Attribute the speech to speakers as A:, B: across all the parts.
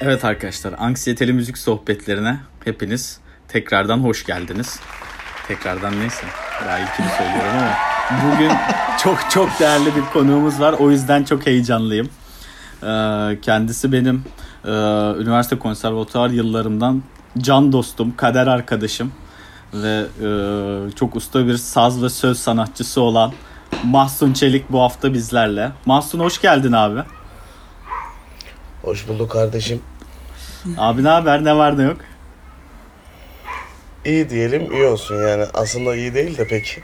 A: Evet arkadaşlar, anksiyeteli müzik sohbetlerine hepiniz tekrardan hoş geldiniz. Tekrardan neyse, daha ilkini söylüyorum ama bugün çok çok değerli bir konuğumuz var. O yüzden çok heyecanlıyım. Ee, kendisi benim e, üniversite konservatuar yıllarımdan can dostum, kader arkadaşım ve e, çok usta bir saz ve söz sanatçısı olan Mahsun Çelik bu hafta bizlerle. Mahsun hoş geldin abi.
B: Hoş bulduk kardeşim.
A: Abi ne haber? Ne var ne yok?
B: İyi diyelim iyi olsun yani. Aslında iyi değil de pek.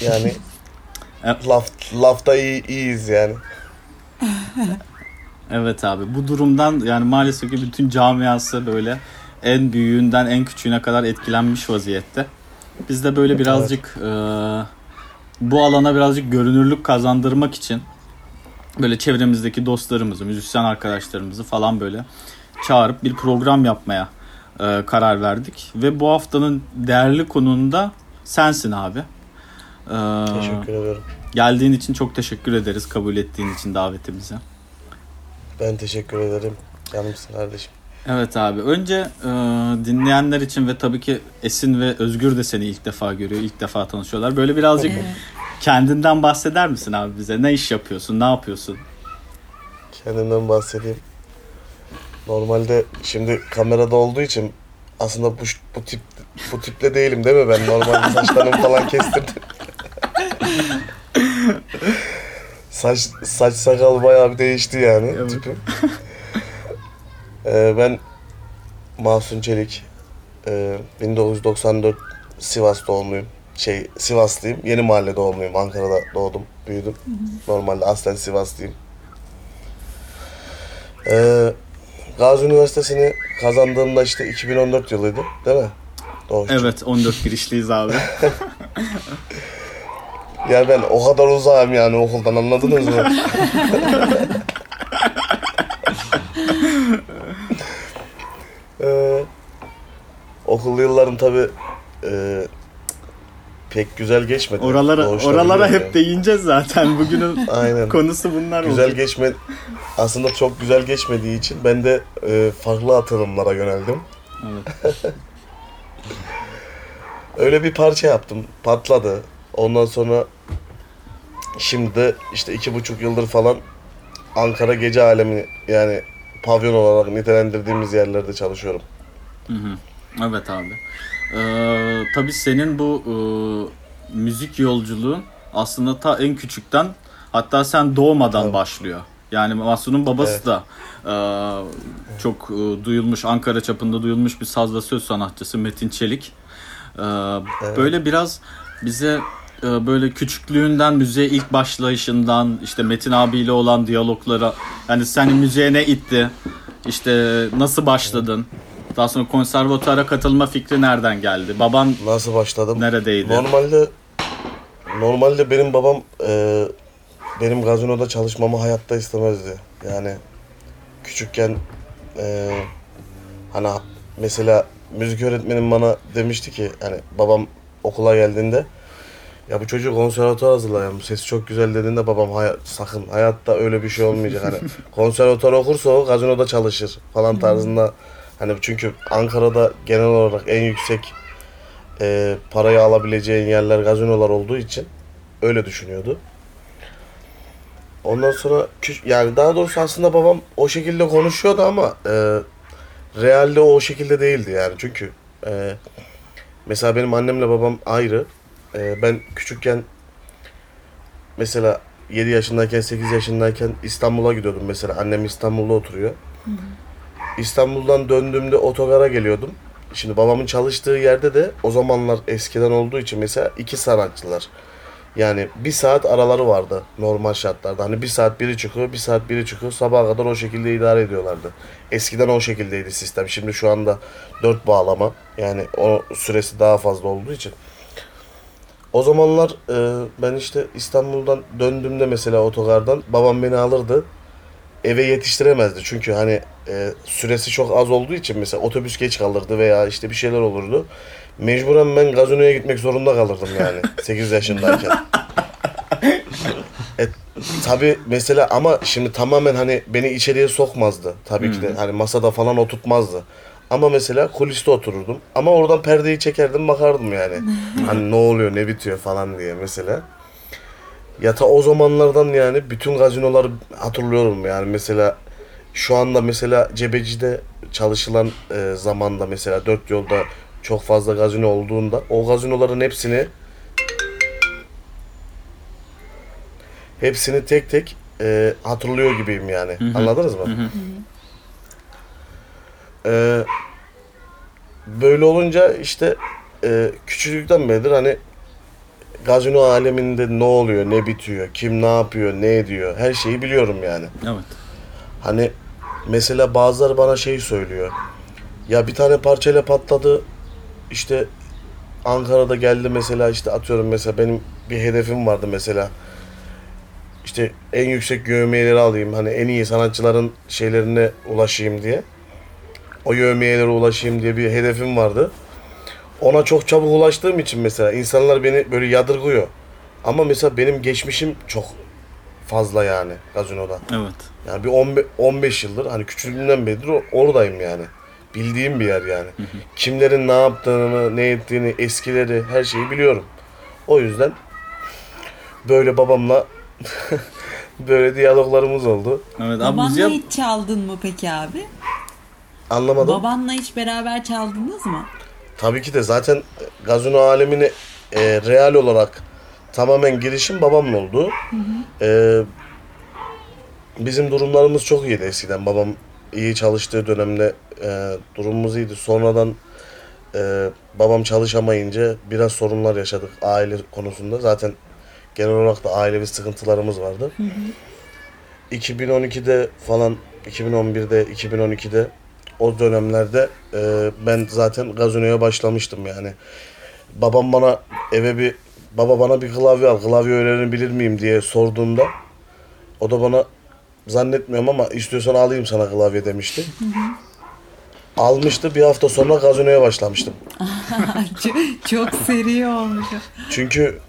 B: Yani
A: Evet.
B: laf, lafta iyi, iyiyiz yani.
A: Evet abi bu durumdan yani maalesef ki bütün camiası böyle en büyüğünden en küçüğüne kadar etkilenmiş vaziyette. Biz de böyle birazcık e, bu alana birazcık görünürlük kazandırmak için böyle çevremizdeki dostlarımızı, müzisyen arkadaşlarımızı falan böyle çağırıp bir program yapmaya e, karar verdik. Ve bu haftanın değerli konuğunda sensin abi. E,
B: Teşekkür ederim.
A: Geldiğin için çok teşekkür ederiz kabul ettiğin için davetimizi.
B: Ben teşekkür ederim. Canımsın kardeşim.
A: Evet abi. Önce e, dinleyenler için ve tabii ki Esin ve Özgür de seni ilk defa görüyor. ilk defa tanışıyorlar. Böyle birazcık kendinden bahseder misin abi bize? Ne iş yapıyorsun? Ne yapıyorsun?
B: Kendimden bahsedeyim. Normalde şimdi kamerada olduğu için aslında bu, bu tip bu tiple değilim değil mi ben? Normalde saçlarımı falan kestirdim. Saç saç sakal bayağı bir değişti yani
A: Evet.
B: tipim. Ee, ben Mahsun Çelik. Ee, 1994 Sivas doğumluyum. Şey Sivaslıyım. Yeni mahalle doğumluyum. Ankara'da doğdum, büyüdüm. Normalde aslen Sivaslıyım. Ee, Gazi Üniversitesi'ni kazandığımda işte 2014 yılıydı değil mi? Doğuşçu.
A: Evet 14 girişliyiz abi.
B: Ya ben o kadar uzağım yani okuldan anladınız mı? ee, okul yıllarım tabi pek güzel geçmedi.
A: Oralara oralara hep değineceğiz zaten. Bugünün
B: Aynen.
A: konusu bunlar
B: Güzel
A: olacak.
B: geçme aslında çok güzel geçmediği için ben de e, farklı atılımlara yöneldim.
A: Evet.
B: Öyle bir parça yaptım. Patladı. Ondan sonra şimdi de işte iki buçuk yıldır falan Ankara gece alemi yani pavyon olarak nitelendirdiğimiz yerlerde çalışıyorum.
A: Hı hı. Evet abi. Ee, tabii senin bu e, müzik yolculuğun aslında ta en küçükten hatta sen doğmadan
B: Evet.
A: başlıyor. Yani Mahsun'un babası
B: Evet.
A: da e, çok e, duyulmuş Ankara çapında duyulmuş bir saz ve söz sanatçısı Metin Çelik. E, Böyle biraz bize e, böyle küçüklüğünden müziğe ilk başlayışından işte Metin abiyle olan diyaloglara yani seni müziğe ne itti? İşte nasıl başladın? Daha sonra konservatuara katılma fikri nereden geldi? Baban
B: Nasıl başladım?
A: neredeydi?
B: Normalde normalde benim babam e, benim gazinoda çalışmamı hayatta istemezdi. Yani küçükken e, hani mesela müzik öğretmenim bana demişti ki hani babam okula geldiğinde ya bu çocuğu konservatuar hazırlayalım. Sesi çok güzel dediğinde babam "Hay- sakın hayatta öyle bir şey olmayacak. Hani konservatuar okursa o gazinoda çalışır falan tarzında. Hani çünkü Ankara'da genel olarak en yüksek e, parayı alabileceğin yerler gazinolar olduğu için öyle düşünüyordu. Ondan sonra yani daha doğrusu aslında babam o şekilde konuşuyordu ama e, realde o şekilde değildi yani çünkü e, mesela benim annemle babam ayrı. E, ben küçükken mesela 7 yaşındayken 8 yaşındayken İstanbul'a gidiyordum mesela annem İstanbul'da oturuyor. İstanbul'dan döndüğümde otogara geliyordum. Şimdi babamın çalıştığı yerde de o zamanlar eskiden olduğu için mesela iki sanatçılar. Yani bir saat araları vardı normal şartlarda. Hani bir saat biri çıkıyor, bir saat biri çıkıyor. Sabaha kadar o şekilde idare ediyorlardı. Eskiden o şekildeydi sistem. Şimdi şu anda dört bağlama. Yani o süresi daha fazla olduğu için. O zamanlar e, ben işte İstanbul'dan döndüğümde mesela otogardan babam beni alırdı. Eve yetiştiremezdi çünkü hani e, süresi çok az olduğu için mesela otobüs geç kalırdı veya işte bir şeyler olurdu. Mecburen ben gazinoya gitmek zorunda kalırdım yani 8 yaşındayken. E, tabi mesela ama şimdi tamamen hani beni içeriye sokmazdı. Tabii ki de hani masada falan oturtmazdı. Ama mesela kuliste otururdum. Ama oradan perdeyi çekerdim bakardım yani. hani ne oluyor ne bitiyor falan diye mesela. Ya ta o zamanlardan yani bütün gazinoları hatırlıyorum yani mesela şu anda mesela Cebeci'de çalışılan e, zamanda mesela dört yolda çok fazla gazino olduğunda o gazinoların hepsini hepsini tek tek e, hatırlıyor gibiyim yani. Anladınız mı? E, böyle olunca işte e, küçüklükten beridir hani gazino aleminde ne oluyor, ne bitiyor, kim ne yapıyor, ne ediyor her şeyi biliyorum yani.
A: Evet.
B: Hani mesela bazıları bana şey söylüyor. Ya bir tane parçayla patladı. İşte Ankara'da geldi mesela işte atıyorum mesela benim bir hedefim vardı mesela. İşte en yüksek yövmiyeleri alayım. Hani en iyi sanatçıların şeylerine ulaşayım diye. O yövmiyelere ulaşayım diye bir hedefim vardı. Ona çok çabuk ulaştığım için mesela insanlar beni böyle yadırgıyor. Ama mesela benim geçmişim çok fazla yani gazinoda.
A: Evet.
B: Yani bir 15, 15 yıldır hani küçüklüğümden beridir oradayım yani. Bildiğim bir yer yani. Kimlerin ne yaptığını, ne ettiğini, eskileri her şeyi biliyorum. O yüzden böyle babamla böyle diyaloglarımız oldu.
A: Evet abi
C: Babanla
A: müziğe
C: hiç çaldın mı peki abi?
B: Anlamadım.
C: Babanla hiç beraber çaldınız mı?
B: Tabii ki de zaten gazino alemine e, real olarak tamamen girişim babamla oldu. E, bizim durumlarımız çok iyiydi eskiden. Babam iyi çalıştığı dönemde e, durumumuz iyiydi. Sonradan e, babam çalışamayınca biraz sorunlar yaşadık aile konusunda. Zaten genel olarak da ailevi sıkıntılarımız vardı. 2012'de falan 2011'de 2012'de o dönemlerde e, ben zaten gazinoya başlamıştım yani. Babam bana eve bir baba bana bir klavye al klavye öğrenebilir miyim diye sorduğumda o da bana zannetmiyorum ama istiyorsan alayım sana klavye demişti. Almıştı bir hafta sonra gazinoya başlamıştım.
C: çok, seri olmuş.
B: Çünkü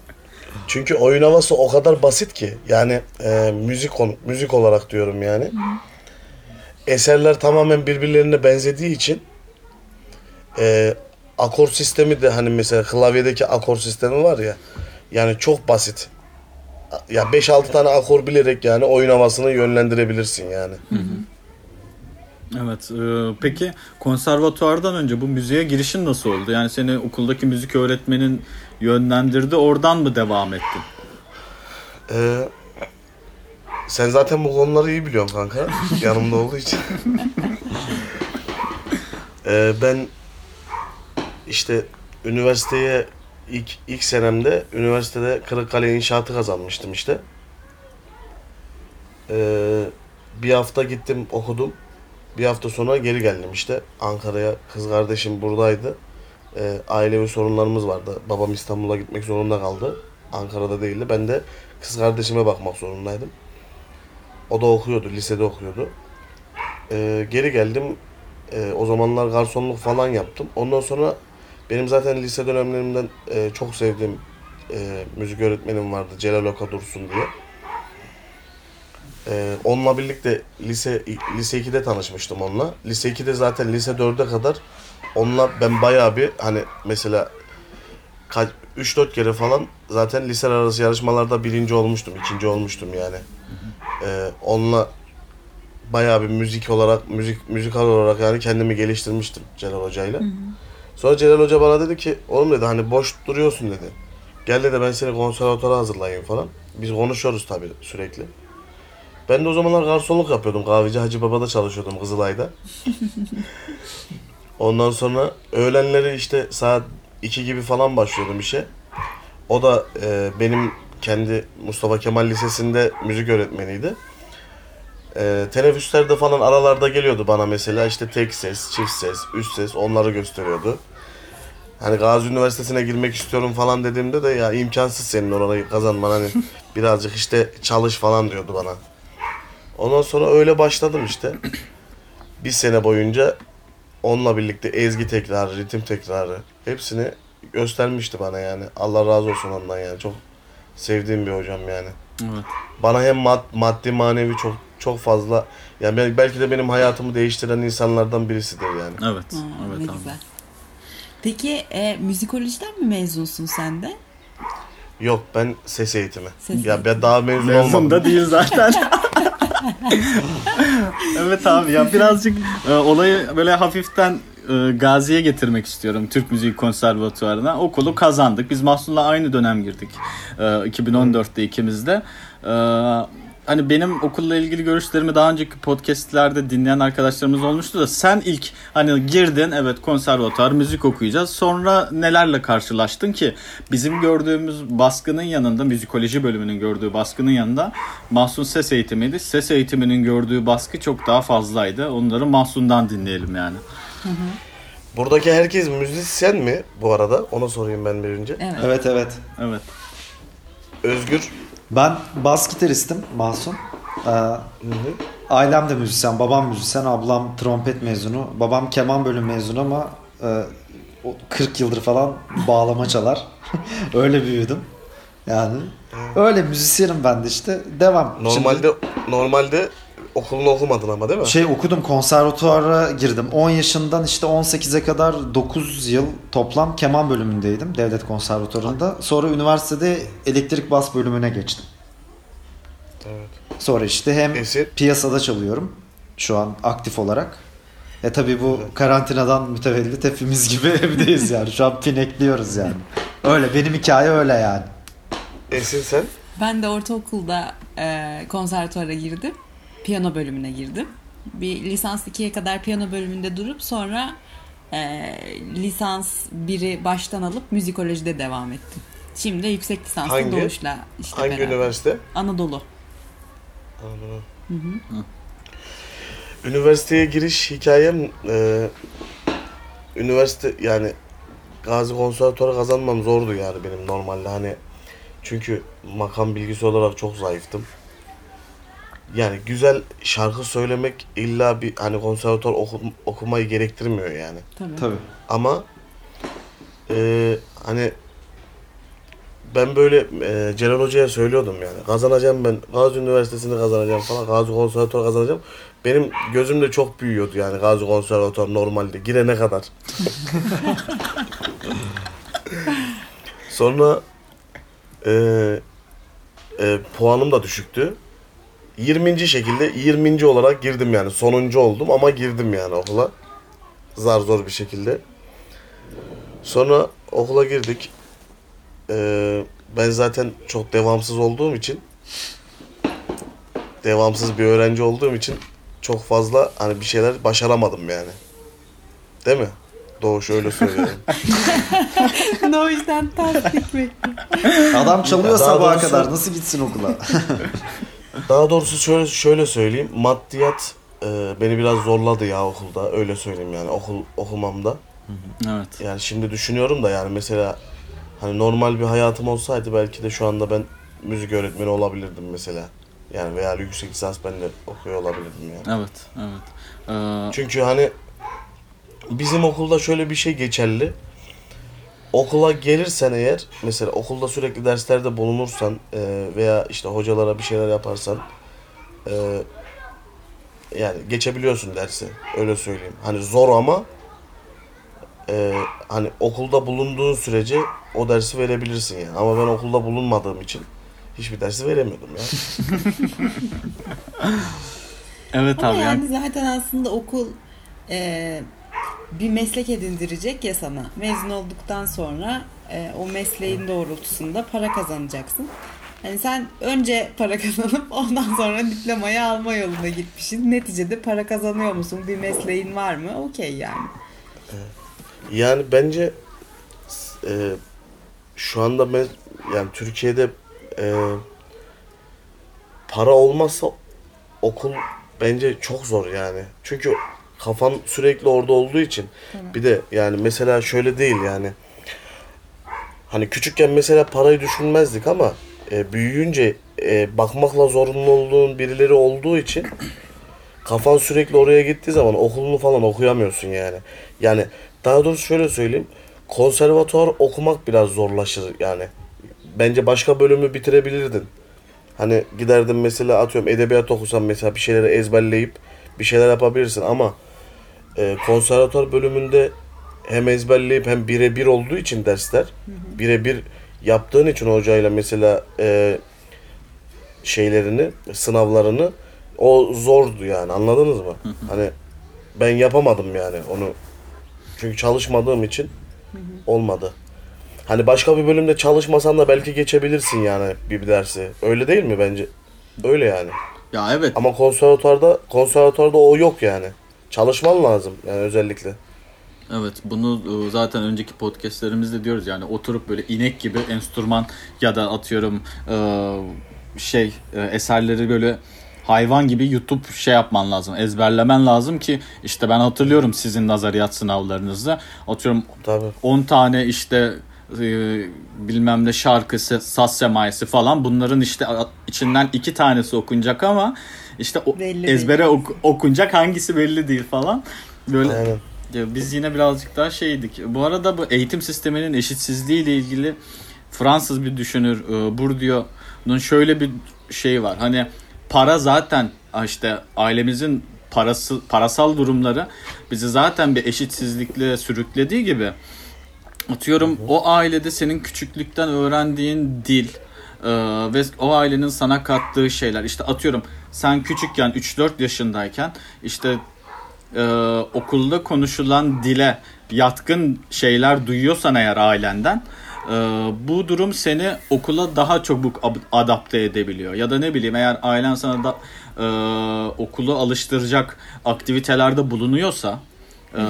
B: çünkü oyun havası o kadar basit ki yani e, müzik konu müzik olarak diyorum yani. Eserler tamamen birbirlerine benzediği için e, akor sistemi de hani mesela klavyedeki akor sistemi var ya yani çok basit. Ya 5-6 tane akor bilerek yani oyun havasını yönlendirebilirsin yani.
A: Evet. e, peki konservatuvardan önce bu müziğe girişin nasıl oldu? Yani seni okuldaki müzik öğretmenin yönlendirdi. Oradan mı devam ettin?
B: Ee, sen zaten bu konuları iyi biliyorsun kanka. Yanımda olduğu için. Ee, ben işte üniversiteye ilk ilk senemde üniversitede Kırıkkale inşaatı kazanmıştım işte. Ee, bir hafta gittim okudum. Bir hafta sonra geri geldim işte Ankara'ya. Kız kardeşim buradaydı. Ee, ailevi sorunlarımız vardı. Babam İstanbul'a gitmek zorunda kaldı. Ankara'da değildi. Ben de kız kardeşime bakmak zorundaydım. O da okuyordu, lisede okuyordu. Ee, geri geldim. Ee, o zamanlar garsonluk falan yaptım. Ondan sonra benim zaten lise dönemlerimden e, çok sevdiğim e, müzik öğretmenim vardı. Celal Oka Dursun diye. Ee, onunla birlikte lise lise 2'de tanışmıştım onunla. Lise 2'de zaten lise 4'e kadar onunla ben bayağı bir hani mesela kaç 3-4 kere falan zaten lise arası yarışmalarda birinci olmuştum, ikinci olmuştum yani. Ee, onunla bayağı bir müzik olarak, müzik müzikal olarak yani kendimi geliştirmiştim Celal Hoca'yla. Sonra Celal Hoca bana dedi ki, oğlum dedi hani boş duruyorsun dedi. Gel dedi ben seni konservatuvara hazırlayayım falan. Biz konuşuyoruz tabii sürekli. Ben de o zamanlar garsonluk yapıyordum. Kahveci Hacı Baba'da çalışıyordum Kızılay'da. Ondan sonra öğlenleri işte saat 2 gibi falan başlıyordum işe. O da e, benim kendi Mustafa Kemal Lisesi'nde müzik öğretmeniydi. E, teneffüslerde falan aralarda geliyordu bana mesela işte tek ses, çift ses, üst ses onları gösteriyordu. Hani Gazi Üniversitesi'ne girmek istiyorum falan dediğimde de ya imkansız senin orayı kazanman hani birazcık işte çalış falan diyordu bana. Ondan sonra öyle başladım işte. Bir sene boyunca onunla birlikte ezgi tekrarı, ritim tekrarı hepsini göstermişti bana yani. Allah razı olsun ondan yani. Çok sevdiğim bir hocam yani.
A: Evet.
B: Bana hem mad- maddi manevi çok çok fazla yani bel- belki de benim hayatımı değiştiren insanlardan birisidir yani.
A: Evet.
C: Aa,
A: evet
C: ne
A: abi.
C: güzel. Peki e, müzikolojiden mi mezunsun sen de?
B: Yok ben ses eğitimi.
C: Ses
B: ya ben daha mezun,
A: Mezun
B: olmadım.
A: da değil zaten. evet abi ya birazcık e, olayı böyle hafiften e, Gazi'ye getirmek istiyorum Türk Müziği Konservatuvarı'na. Okulu kazandık. Biz Mahsun'la aynı dönem girdik. E, 2014'te ikimiz de. E, hani benim okulla ilgili görüşlerimi daha önceki podcastlerde dinleyen arkadaşlarımız olmuştu da sen ilk hani girdin evet konservatuvar müzik okuyacağız. Sonra nelerle karşılaştın ki bizim gördüğümüz baskının yanında müzikoloji bölümünün gördüğü baskının yanında Mahsun ses eğitimiydi. Ses eğitiminin gördüğü baskı çok daha fazlaydı. Onları Mahsun'dan dinleyelim yani.
B: Buradaki herkes müzisyen mi bu arada? Onu sorayım ben bir önce.
C: Evet.
D: Evet evet.
A: Evet.
B: Özgür.
D: Ben bas gitaristim Mahsun. Ee, ailem de müzisyen. Babam müzisyen. Ablam trompet mezunu. Babam keman bölüm mezunu ama e, o 40 yıldır falan bağlama çalar. Öyle büyüdüm. Yani öyle müzisyenim ben de işte. Devam.
B: Normalde normalde okulunu okumadın ama değil mi?
D: Şey okudum konservatuara girdim. 10 yaşından işte 18'e kadar 9 yıl toplam keman bölümündeydim devlet konservatuarında. Sonra üniversitede elektrik bas bölümüne geçtim.
B: Evet.
D: Sonra işte hem
B: Esin?
D: piyasada çalıyorum şu an aktif olarak. E tabi bu karantinadan mütevellit hepimiz gibi evdeyiz yani. Şu an pinekliyoruz yani. Öyle benim hikaye öyle yani.
B: Esin sen?
C: Ben de ortaokulda e, konservatuara girdim. Piyano bölümüne girdim. Bir lisans 2'ye kadar piyano bölümünde durup sonra e, lisans 1'i baştan alıp müzikolojide devam ettim. Şimdi yüksek lisanslı
B: Hangi?
C: Doğuş'la işte
B: Hangi
C: beraber.
B: üniversite?
C: Anadolu.
B: Üniversiteye giriş hikayem e, üniversite yani Gazi Konservatuarı kazanmam zordu yani benim normalde hani çünkü makam bilgisi olarak çok zayıftım. Yani güzel şarkı söylemek illa bir hani konservatuar oku- okumayı gerektirmiyor yani.
C: Tabii.
D: Tabii.
B: Ama e, hani ben böyle e, Celal Hoca'ya söylüyordum yani. Kazanacağım ben. Gazi Üniversitesi'ni kazanacağım falan. Gazi Konservatuarı kazanacağım. Benim gözümde çok büyüyordu yani Gazi Konservatuarı normalde. Girene kadar. Sonra e, e, puanım da düşüktü. 20. şekilde 20. olarak girdim yani. Sonuncu oldum ama girdim yani okula. Zar zor bir şekilde. Sonra okula girdik. Ee, ben zaten çok devamsız olduğum için devamsız bir öğrenci olduğum için çok fazla hani bir şeyler başaramadım yani. Değil mi? Doğuş öyle söylüyorum.
C: o yüzden tasdik bekliyorum.
D: Adam çalıyor
B: Daha
D: sabaha
B: doğrusu-
D: kadar nasıl gitsin okula?
B: Daha doğrusu şöyle şöyle söyleyeyim. Maddiyat e, beni biraz zorladı ya okulda. Öyle söyleyeyim yani okul okumamda.
A: Evet.
B: Yani şimdi düşünüyorum da yani mesela hani normal bir hayatım olsaydı belki de şu anda ben müzik öğretmeni olabilirdim mesela. Yani veya yüksek lisans ben de okuyor olabilirdim yani.
A: Evet. Evet. Ee,
B: Çünkü hani bizim okulda şöyle bir şey geçerli. Okula gelirsen eğer mesela okulda sürekli derslerde bulunursan e, veya işte hocalara bir şeyler yaparsan e, yani geçebiliyorsun dersi öyle söyleyeyim. Hani zor ama e, hani okulda bulunduğun sürece o dersi verebilirsin yani. Ama ben okulda bulunmadığım için hiçbir dersi veremiyordum ya.
A: evet
C: Ama
A: abi.
C: yani
A: Yani,
C: zaten aslında okul e, bir meslek edindirecek ya sana. Mezun olduktan sonra e, o mesleğin doğrultusunda para kazanacaksın. Hani sen önce para kazanıp ondan sonra diplomayı alma yoluna gitmişsin. Neticede para kazanıyor musun? Bir mesleğin var mı? Okey yani.
B: Yani bence e, şu anda ben yani Türkiye'de e, para olmazsa okul bence çok zor yani. Çünkü kafan sürekli orada olduğu için. Bir de yani mesela şöyle değil yani. Hani küçükken mesela parayı düşünmezdik ama e, büyüyünce e, bakmakla zorunlu olduğun birileri olduğu için kafan sürekli oraya gittiği zaman okulunu falan okuyamıyorsun yani. Yani daha doğrusu şöyle söyleyeyim. Konservatuvar okumak biraz zorlaşır yani. Bence başka bölümü bitirebilirdin. Hani giderdim mesela atıyorum edebiyat okusam mesela bir şeyleri ezberleyip bir şeyler yapabilirsin ama e, konservatuar bölümünde hem ezberleyip hem birebir olduğu için dersler birebir yaptığın için hocayla mesela e, şeylerini sınavlarını o zordu yani anladınız mı? Hani ben yapamadım yani onu çünkü çalışmadığım için olmadı. Hani başka bir bölümde çalışmasan da belki geçebilirsin yani bir, bir dersi. Öyle değil mi bence? Öyle yani.
A: Ya evet.
B: Ama konservatuarda konservatuarda o yok yani. Çalışman lazım yani özellikle.
A: Evet bunu e, zaten önceki podcastlerimizde diyoruz yani oturup böyle inek gibi enstrüman ya da atıyorum e, şey e, eserleri böyle hayvan gibi YouTube şey yapman lazım ezberlemen lazım ki işte ben hatırlıyorum sizin nazariyat sınavlarınızda atıyorum
B: Tabii.
A: 10 tane işte bilmem ne şarkısı, saz semayesi falan bunların işte içinden iki tanesi okunacak ama işte o,
C: Belli
A: ezbere ok- okunacak hangisi belli değil falan. Böyle
B: Aynen.
A: ya biz yine birazcık daha şeydik. Bu arada bu eğitim sisteminin eşitsizliği ile ilgili Fransız bir düşünür e, Bourdieu'nun şöyle bir şeyi var. Hani para zaten işte ailemizin parası parasal durumları bizi zaten bir eşitsizlikle sürüklediği gibi atıyorum o ailede senin küçüklükten öğrendiğin dil e, ve o ailenin sana kattığı şeyler işte atıyorum sen küçükken 3-4 yaşındayken işte e, okulda konuşulan dile yatkın şeyler duyuyorsan eğer ailenden e, bu durum seni okula daha çabuk ab- adapte edebiliyor. Ya da ne bileyim eğer ailen sana da e, okulu alıştıracak aktivitelerde bulunuyorsa e,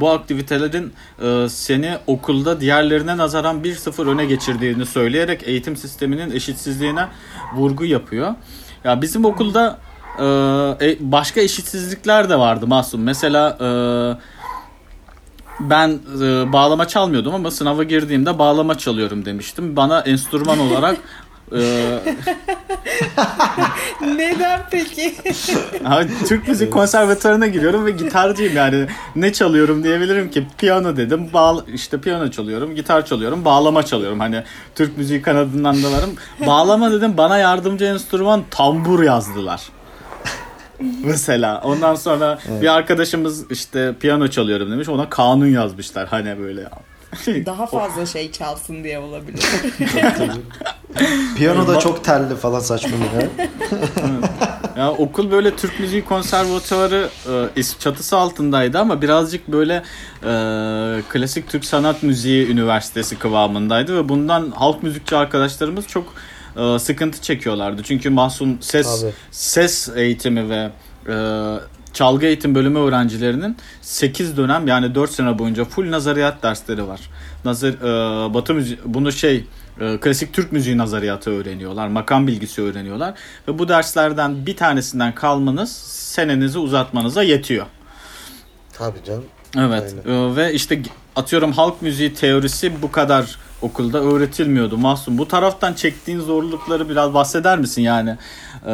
A: bu aktivitelerin e, seni okulda diğerlerine nazaran 1-0 öne geçirdiğini söyleyerek eğitim sisteminin eşitsizliğine vurgu yapıyor. Ya bizim okulda e, e, başka eşitsizlikler de vardı Masum. Mesela e, ben e, bağlama çalmıyordum ama sınava girdiğimde bağlama çalıyorum demiştim. Bana enstrüman olarak e,
C: Neden peki?
A: Ha, Türk müzik konservatuarına giriyorum ve gitarcıyım yani. Ne çalıyorum diyebilirim ki piyano dedim. Bağla, işte piyano çalıyorum, gitar çalıyorum, bağlama çalıyorum. Hani Türk müziği kanadından da varım. Bağlama dedim bana yardımcı enstrüman tambur yazdılar. Mesela ondan sonra bir arkadaşımız işte piyano çalıyorum demiş. Ona kanun yazmışlar hani böyle.
C: Daha fazla şey çalsın diye olabilir.
D: Piyano da çok telli falan saçmalıyor.
A: Ya okul böyle Türk Müziği Konservatuarı e, çatısı altındaydı ama birazcık böyle e, klasik Türk Sanat Müziği Üniversitesi kıvamındaydı ve bundan halk müzikçi arkadaşlarımız çok e, sıkıntı çekiyorlardı. Çünkü Mahsun ses
B: Tabii.
A: ses eğitimi ve e, çalgı eğitim bölümü öğrencilerinin 8 dönem yani 4 sene boyunca full nazariyat dersleri var. Nazar e, Batı müziği bunu şey e, klasik Türk müziği nazariyatı öğreniyorlar. Makam bilgisi öğreniyorlar ve bu derslerden bir tanesinden kalmanız senenizi uzatmanıza yetiyor.
B: Tabii canım.
A: Evet e, ve işte atıyorum halk müziği teorisi bu kadar okulda öğretilmiyordu Mahsun. Bu taraftan çektiğin zorlukları biraz bahseder misin yani? E,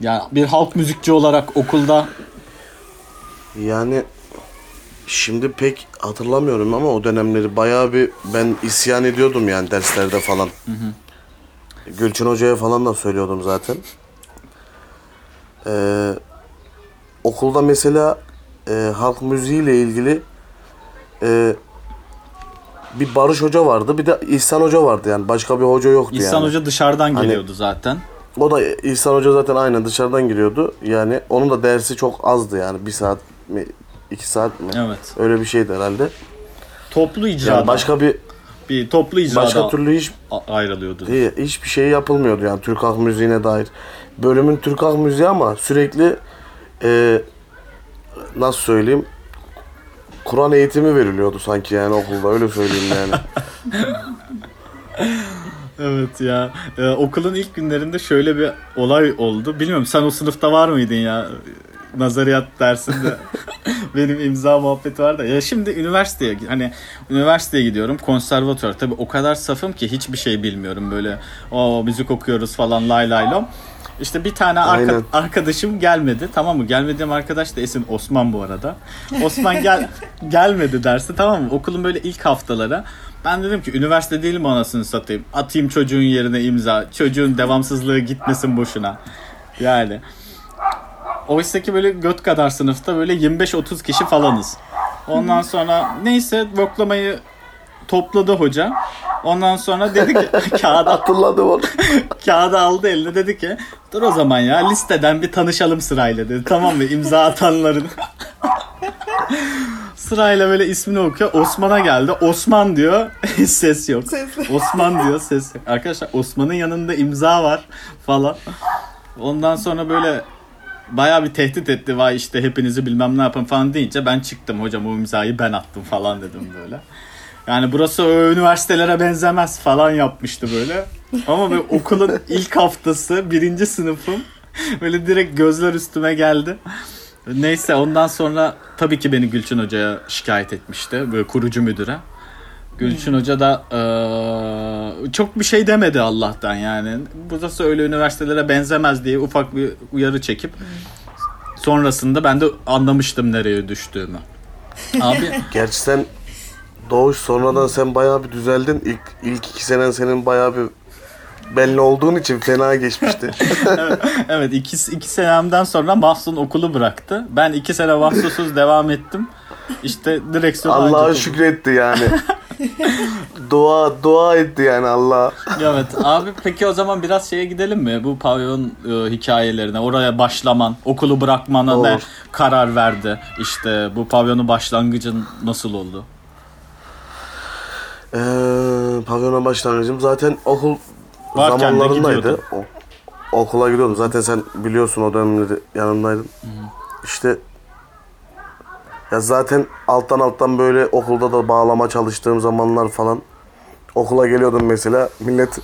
A: yani bir halk müzikçi olarak okulda
B: Yani şimdi pek hatırlamıyorum ama o dönemleri bayağı bir ben isyan ediyordum yani derslerde falan. Gülçin Hoca'ya falan da söylüyordum zaten. Ee, okulda mesela e, halk müziğiyle ilgili e, bir Barış Hoca vardı bir de İhsan Hoca vardı yani başka bir hoca yoktu
A: İhsan
B: yani.
A: Hoca dışarıdan
B: Hani-
A: geliyordu zaten.
B: O da İhsan Hoca zaten aynen dışarıdan giriyordu. Yani onun da dersi çok azdı yani. Bir saat mi? iki saat mi?
A: Evet.
B: Öyle bir şeydi herhalde.
A: Toplu icrada.
B: Yani başka bir
A: bir toplu icrada
B: başka türlü hiç
A: ayrılıyordu.
B: değil, hiçbir şey yapılmıyordu yani Türk halk müziğine dair. Bölümün Türk halk müziği ama sürekli e, nasıl söyleyeyim Kur'an eğitimi veriliyordu sanki yani okulda öyle söyleyeyim yani.
A: Evet ya. Ee, okulun ilk günlerinde şöyle bir olay oldu. Bilmiyorum sen o sınıfta var mıydın ya? Nazariyat dersinde. Benim imza muhabbeti var da. Ya şimdi üniversiteye hani üniversiteye gidiyorum. Konservatuvar. Tabii o kadar safım ki hiçbir şey bilmiyorum böyle. O müzik okuyoruz falan lay lay lom. İşte bir tane arka-
B: Aynen.
A: arkadaşım gelmedi. Tamam mı? Gelmediğim arkadaş da Esin Osman bu arada. Osman gel gelmedi dersi tamam mı? Okulun böyle ilk haftaları. Ben dedim ki üniversite değil mi anasını satayım. Atayım çocuğun yerine imza. Çocuğun devamsızlığı gitmesin boşuna. Yani. Oysa ki böyle göt kadar sınıfta böyle 25-30 kişi falanız. Ondan sonra neyse boklamayı topladı hoca. Ondan sonra dedi ki kağıda
B: Hatırladım onu.
A: kağıdı aldı eline dedi ki dur o zaman ya listeden bir tanışalım sırayla dedi. Tamam mı imza atanların. sırayla böyle ismini okuyor. Osman'a geldi. Osman diyor. ses yok.
C: Ses.
A: Osman diyor ses yok. Arkadaşlar Osman'ın yanında imza var falan. Ondan sonra böyle bayağı bir tehdit etti. Vay işte hepinizi bilmem ne yapın falan deyince ben çıktım hocam o imzayı ben attım falan dedim böyle. Yani burası o üniversitelere benzemez falan yapmıştı böyle. Ama böyle okulun ilk haftası birinci sınıfım böyle direkt gözler üstüme geldi. Neyse ondan sonra tabii ki beni Gülçin Hoca'ya şikayet etmişti. Böyle kurucu müdüre. Gülçin Hoca da eee, çok bir şey demedi Allah'tan yani. Burası öyle üniversitelere benzemez diye ufak bir uyarı çekip sonrasında ben de anlamıştım nereye düştüğümü. Abi
B: Gerçi sen Doğuş sonradan sen bayağı bir düzeldin. İlk, ilk iki senen senin bayağı bir belli olduğun için fena geçmişti.
A: evet iki, iki senemden sonra Mahsun okulu bıraktı. Ben iki sene mahsusuz devam ettim. İşte direksiyon
B: Allah'a şükretti yani. dua dua etti yani Allah.
A: Evet abi peki o zaman biraz şeye gidelim mi? Bu pavyon e, hikayelerine. Oraya başlaman, okulu bırakmana ne
B: Olur.
A: karar verdi? İşte bu pavyonun başlangıcın nasıl oldu?
B: Ee, pavyona başlangıcım zaten okul
A: Varken de
B: zamanlarındaydı.
A: gidiyordun.
B: O- okula gidiyordum. Zaten sen biliyorsun o dönemleri yanımdaydın. İşte ya zaten alttan alttan böyle okulda da bağlama çalıştığım zamanlar falan okula geliyordum mesela millet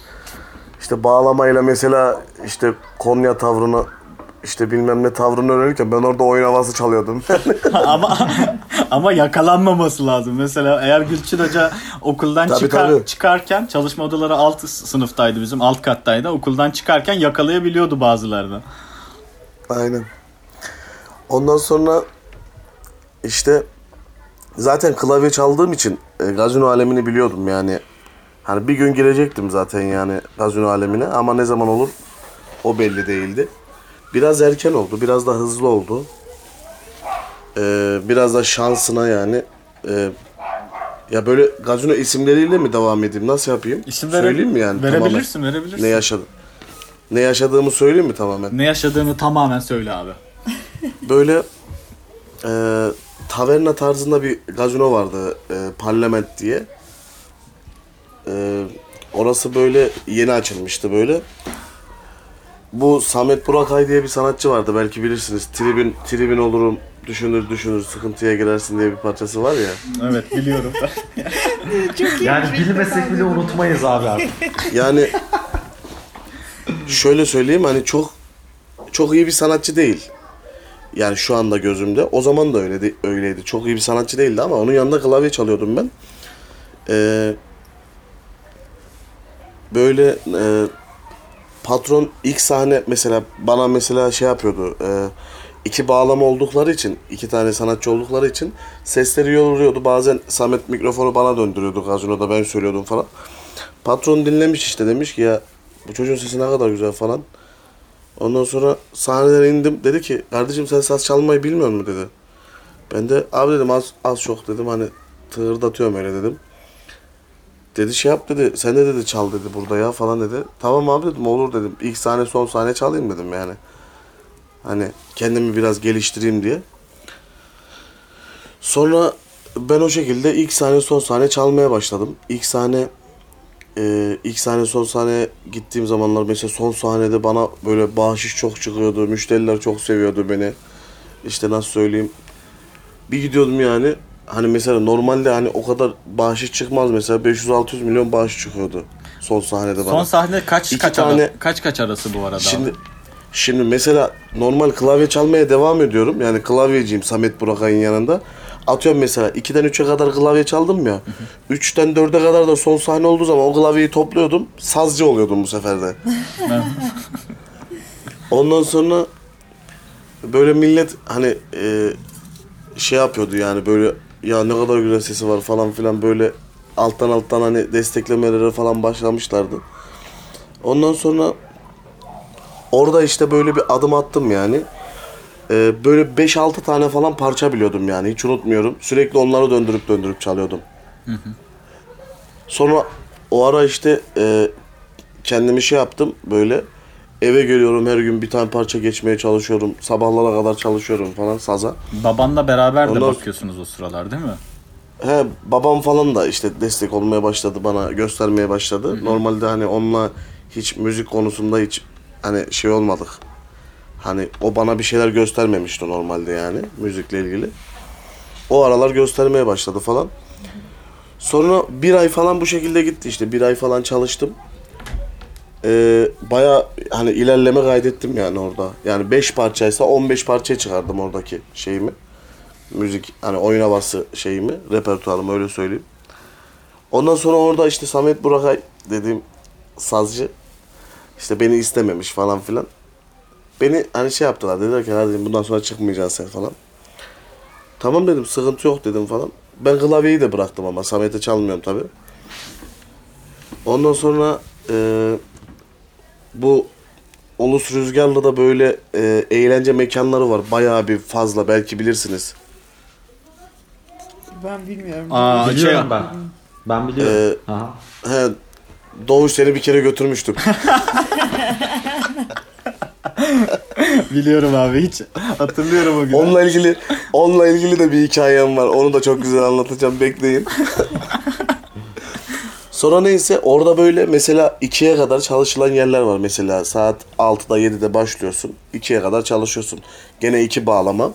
B: işte bağlamayla mesela işte Konya tavrını işte bilmem ne tavrını öğrenirken ben orada oyun havası çalıyordum.
A: ama ama yakalanmaması lazım. Mesela eğer Gülçin Hoca okuldan
B: Tabii,
A: çıkar,
B: tabii.
A: çıkarken çalışma odaları alt sınıftaydı bizim alt kattaydı. Okuldan çıkarken yakalayabiliyordu bazılarını.
B: Aynen. Ondan sonra işte zaten klavye çaldığım için e, gazino alemini biliyordum yani. Hani bir gün girecektim zaten yani gazino alemine ama ne zaman olur o belli değildi. Biraz erken oldu, biraz da hızlı oldu. Ee, biraz da şansına yani. Ee, ya böyle gazino isimleriyle mi devam edeyim? Nasıl yapayım?
A: İsim
B: Söyleyeyim mi yani? tamamen?
A: Verebilirsin, verebilirsin.
B: Ne yaşadım? Ne yaşadığımı söyleyeyim mi tamamen?
A: Ne yaşadığını tamamen söyle abi.
B: böyle e, taverna tarzında bir gazino vardı e, Parlament diye. E, orası böyle yeni açılmıştı böyle. Bu Samet Burakay diye bir sanatçı vardı belki bilirsiniz. Tribün, tribün olurum, düşünür düşünür sıkıntıya girersin diye bir parçası var ya.
A: Evet biliyorum.
C: Çok iyi.
D: Yani bilmesek bile unutmayız abi artık.
B: Yani şöyle söyleyeyim hani çok çok iyi bir sanatçı değil. Yani şu anda gözümde. O zaman da öyleydi. öyleydi. Çok iyi bir sanatçı değildi ama onun yanında klavye çalıyordum ben. Ee, böyle e, patron ilk sahne mesela bana mesela şey yapıyordu. E, iki bağlama oldukları için, iki tane sanatçı oldukları için sesleri yoruluyordu. Bazen Samet mikrofonu bana döndürüyordu gazinoda ben söylüyordum falan. Patron dinlemiş işte demiş ki ya bu çocuğun sesi ne kadar güzel falan. Ondan sonra sahneden indim. Dedi ki kardeşim sen saz çalmayı bilmiyor musun dedi. Ben de abi dedim az, az çok dedim hani tığırdatıyorum öyle dedim. Dedi şey yap dedi sen de dedi çal dedi burada ya falan dedi. Tamam abi dedim olur dedim. İlk sahne son sahne çalayım dedim yani. Hani kendimi biraz geliştireyim diye. Sonra ben o şekilde ilk sahne son sahne çalmaya başladım. İlk sahne ee, ilk sahne son sahne gittiğim zamanlar mesela son sahnede bana böyle bahşiş çok çıkıyordu. Müşteriler çok seviyordu beni. İşte nasıl söyleyeyim. Bir gidiyordum yani. Hani mesela normalde hani o kadar bahşiş çıkmaz mesela 500-600 milyon bahşiş çıkıyordu son sahnede bana.
A: Son sahne kaç
B: İki
A: kaç
B: tane-
A: ara- kaç kaç arası bu arada?
B: Şimdi
A: abi?
B: şimdi mesela normal klavye çalmaya devam ediyorum. Yani klavyeciyim Samet Burakay'ın yanında. Atıyorum mesela 2'den 3'e kadar klavye çaldım ya. 3'ten 4'e kadar da son sahne olduğu zaman o klavyeyi topluyordum. Sazcı oluyordum bu sefer de. Ondan sonra böyle millet hani e, şey yapıyordu yani böyle ya ne kadar güzel sesi var falan filan böyle alttan alttan hani desteklemelere falan başlamışlardı. Ondan sonra orada işte böyle bir adım attım yani. Ee, böyle 5-6 tane falan parça biliyordum yani hiç unutmuyorum. Sürekli onları döndürüp döndürüp çalıyordum. Sonra o ara işte e, kendimi şey yaptım böyle eve geliyorum her gün bir tane parça geçmeye çalışıyorum. Sabahlara kadar çalışıyorum falan saza.
A: Babanla beraber de
B: Ondan-
A: bakıyorsunuz o sıralar değil mi?
B: He babam falan da işte destek olmaya başladı bana göstermeye başladı. Normalde hani onunla hiç müzik konusunda hiç hani şey olmadık. Hani o bana bir şeyler göstermemişti normalde yani müzikle ilgili. O aralar göstermeye başladı falan. Sonra bir ay falan bu şekilde gitti işte. Bir ay falan çalıştım. Ee, Baya hani ilerleme kaydettim yani orada. Yani 5 parçaysa 15 parçaya çıkardım oradaki şeyimi müzik hani oyun havası şeyimi, repertuarımı öyle söyleyeyim. Ondan sonra orada işte Samet Burakay dediğim sazcı işte beni istememiş falan filan. Beni hani şey yaptılar dediler ki hadi bundan sonra çıkmayacaksın sen falan. Tamam dedim sıkıntı yok dedim falan. Ben klavyeyi de bıraktım ama Samet'e çalmıyorum tabi. Ondan sonra e, bu Ulus Rüzgarlı'da böyle e, eğlence mekanları var. Bayağı bir fazla belki bilirsiniz.
C: Ben bilmiyorum.
A: Aa,
D: Biliyorum ben. Ben biliyorum. Aha.
B: He, Doğuş seni bir kere götürmüştüm.
A: Biliyorum abi hiç hatırlıyorum o günü.
B: onunla ilgili onunla ilgili de bir hikayem var. Onu da çok güzel anlatacağım. Bekleyin. Sonra neyse orada böyle mesela 2'ye kadar çalışılan yerler var. Mesela saat 6'da 7'de başlıyorsun. 2'ye kadar çalışıyorsun. Gene iki bağlama.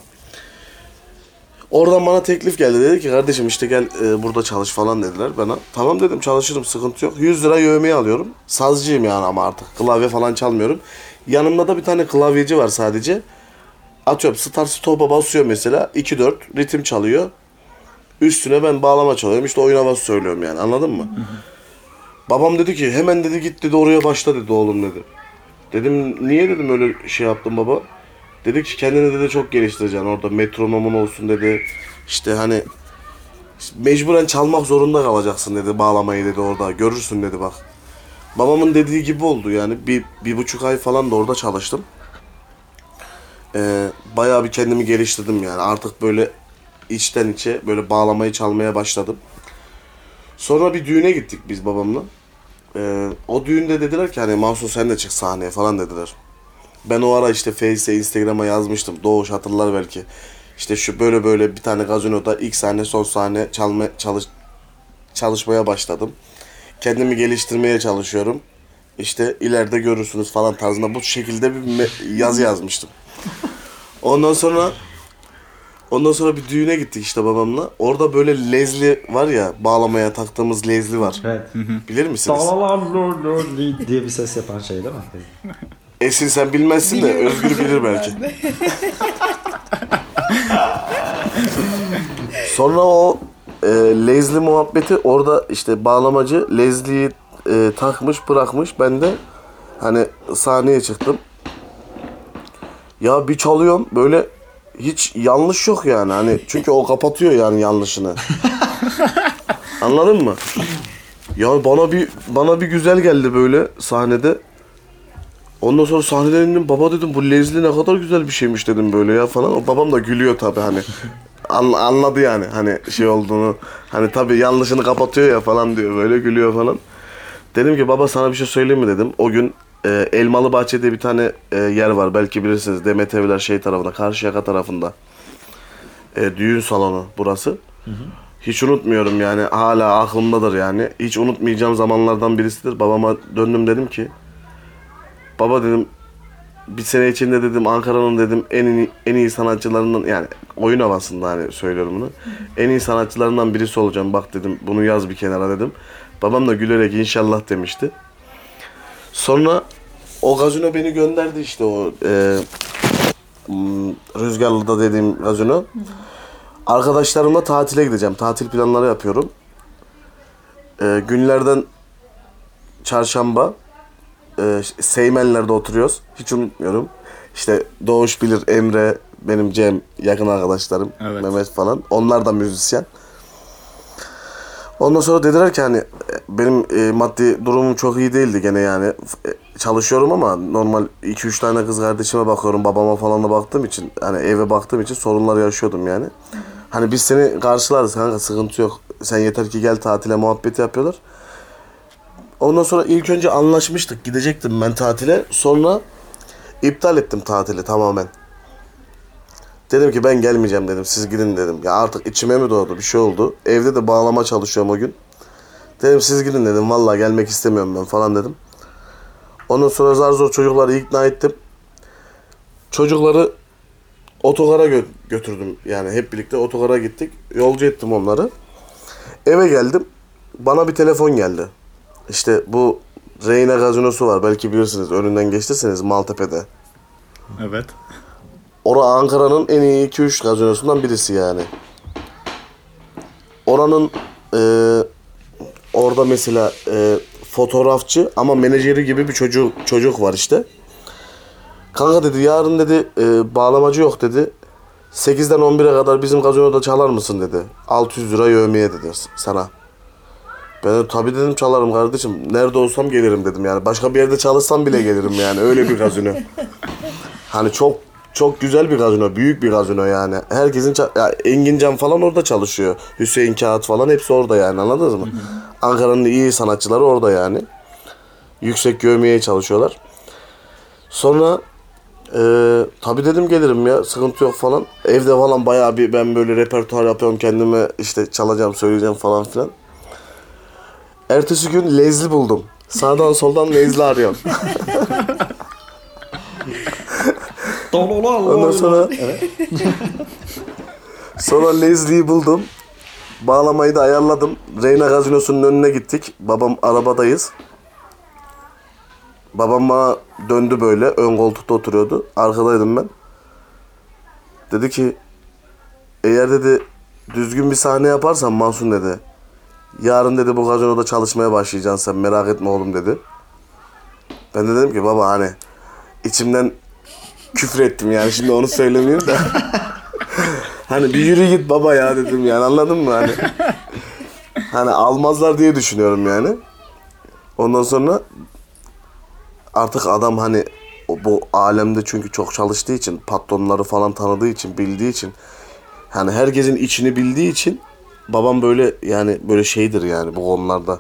B: Oradan bana teklif geldi. Dedi ki kardeşim işte gel e, burada çalış falan dediler bana. Tamam dedim çalışırım sıkıntı yok. 100 lira yövmeyi alıyorum. Sazcıyım yani ama artık. Klavye falan çalmıyorum. Yanımda da bir tane klavyeci var sadece. Atıyorum start stop'a basıyor mesela. 2-4 ritim çalıyor. Üstüne ben bağlama çalıyorum. İşte oyun havası söylüyorum yani anladın mı? Babam dedi ki hemen dedi git dedi oraya başla dedi oğlum dedi. Dedim niye dedim öyle şey yaptım baba. Dedi ki kendini dedi çok geliştireceksin orada metronomun olsun dedi. İşte hani mecburen çalmak zorunda kalacaksın dedi bağlamayı dedi orada görürsün dedi bak. Babamın dediği gibi oldu yani bir, bir buçuk ay falan da orada çalıştım. Ee, bayağı bir kendimi geliştirdim yani artık böyle içten içe böyle bağlamayı çalmaya başladım. Sonra bir düğüne gittik biz babamla. Ee, o düğünde dediler ki hani Mahsun sen de çık sahneye falan dediler. Ben o ara işte Face'e, Instagram'a yazmıştım. Doğuş hatırlar belki. İşte şu böyle böyle bir tane gazinoda ilk sahne son sahne çalma, çalış, çalışmaya başladım. Kendimi geliştirmeye çalışıyorum. İşte ileride görürsünüz falan tarzında bu şekilde bir yazı yazmıştım. Ondan sonra ondan sonra bir düğüne gittik işte babamla. Orada böyle lezli var ya bağlamaya taktığımız lezli var.
D: Evet.
B: Bilir misiniz?
D: Salalalololi diye bir ses yapan şey değil mi?
B: Esin sen bilmezsin de. Özgür bilir belki. Sonra o e, Leslie muhabbeti orada işte bağlamacı Leslie'yi e, takmış bırakmış. Ben de hani sahneye çıktım. Ya bir çalıyorum böyle hiç yanlış yok yani hani çünkü o kapatıyor yani yanlışını. Anladın mı? Ya bana bir bana bir güzel geldi böyle sahnede. Ondan sonra sahneden indim baba dedim bu Leslie ne kadar güzel bir şeymiş dedim böyle ya falan. O babam da gülüyor tabi hani. An- anladı yani hani şey olduğunu. Hani tabi yanlışını kapatıyor ya falan diyor böyle gülüyor falan. Dedim ki baba sana bir şey söyleyeyim mi dedim. O gün e, Elmalı Bahçe'de bir tane e, yer var belki bilirsiniz. Demet Evler şey tarafında Karşıyaka tarafında. E, düğün salonu burası. Hiç unutmuyorum yani hala aklımdadır yani. Hiç unutmayacağım zamanlardan birisidir. Babama döndüm dedim ki baba dedim bir sene içinde dedim Ankara'nın dedim en iyi, en iyi sanatçılarından yani oyun havasında hani söylüyorum bunu. En iyi sanatçılarından birisi olacağım bak dedim bunu yaz bir kenara dedim. Babam da gülerek inşallah demişti. Sonra o gazino beni gönderdi işte o e, Rüzgarlı'da dediğim gazino. Arkadaşlarımla tatile gideceğim. Tatil planları yapıyorum. E, günlerden çarşamba e, Seymenler'de oturuyoruz. Hiç unutmuyorum. İşte Doğuş bilir, Emre, benim Cem, yakın arkadaşlarım,
A: Evet.
B: Mehmet falan. Onlar da müzisyen. Ondan sonra dediler ki hani e, benim e, maddi durumum çok iyi değildi gene yani. E, Çalışıyorum ama normal 2-3 tane kız kardeşime bakıyorum. Babama falan da baktığım için hani eve baktığım için sorunlar yaşıyordum yani. Hani biz seni karşılarız kanka sıkıntı yok. Sen yeter ki gel tatile muhabbeti yapıyorlar. Ondan sonra ilk önce anlaşmıştık. Gidecektim ben tatile. Sonra iptal ettim tatili tamamen. Dedim ki ben gelmeyeceğim dedim. Siz gidin dedim. Ya artık içime mi doğdu bir şey oldu. Evde de bağlama çalışıyorum o gün. Dedim siz gidin dedim. Vallahi gelmek istemiyorum ben falan dedim. Ondan sonra zar zor çocukları ikna ettim. Çocukları otogara gö- götürdüm. Yani hep birlikte otogara gittik. Yolcu ettim onları. Eve geldim. Bana bir telefon geldi. İşte bu Reyna gazinosu var. Belki bilirsiniz. Önünden geçtirseniz Maltepe'de.
A: Evet.
B: Ora Ankara'nın en iyi 2-3 gazinosundan birisi yani. Oranın e, orada mesela e, fotoğrafçı ama menajeri gibi bir çocuk çocuk var işte. Kanka dedi yarın dedi e, bağlamacı yok dedi. 8'den 11'e kadar bizim gazinoda çalar mısın dedi. 600 lira yövmeye dedi sana. Ben de tabii dedim çalarım kardeşim. Nerede olsam gelirim dedim yani. Başka bir yerde çalışsam bile gelirim yani. Öyle bir gazino. Hani çok çok güzel bir gazino, büyük bir gazino yani. Herkesin ya Engin Can falan orada çalışıyor. Hüseyin Kağıt falan hepsi orada yani anladınız mı? Ankara'nın iyi sanatçıları orada yani. Yüksek görmeye çalışıyorlar. Sonra e, tabii dedim gelirim ya sıkıntı yok falan. Evde falan bayağı bir ben böyle repertuar yapıyorum kendime işte çalacağım söyleyeceğim falan filan. Ertesi gün Lezli buldum. Sağdan soldan Lezli arıyorum. Ondan sonra sonra Leslie'yi buldum. Bağlamayı da ayarladım. Reyna Gazinosu'nun önüne gittik. Babam arabadayız. Babam bana döndü böyle. Ön koltukta oturuyordu. Arkadaydım ben. Dedi ki eğer dedi düzgün bir sahne yaparsan Mansun dedi. Yarın dedi bu gazinoda çalışmaya başlayacaksın sen merak etme oğlum dedi. Ben de dedim ki baba hani içimden küfür ettim yani şimdi onu söylemeyeyim de. hani bir yürü git baba ya dedim yani anladın mı hani. Hani almazlar diye düşünüyorum yani. Ondan sonra artık adam hani o- bu alemde çünkü çok çalıştığı için patronları falan tanıdığı için bildiği için hani herkesin içini bildiği için babam böyle yani böyle şeydir yani bu konularda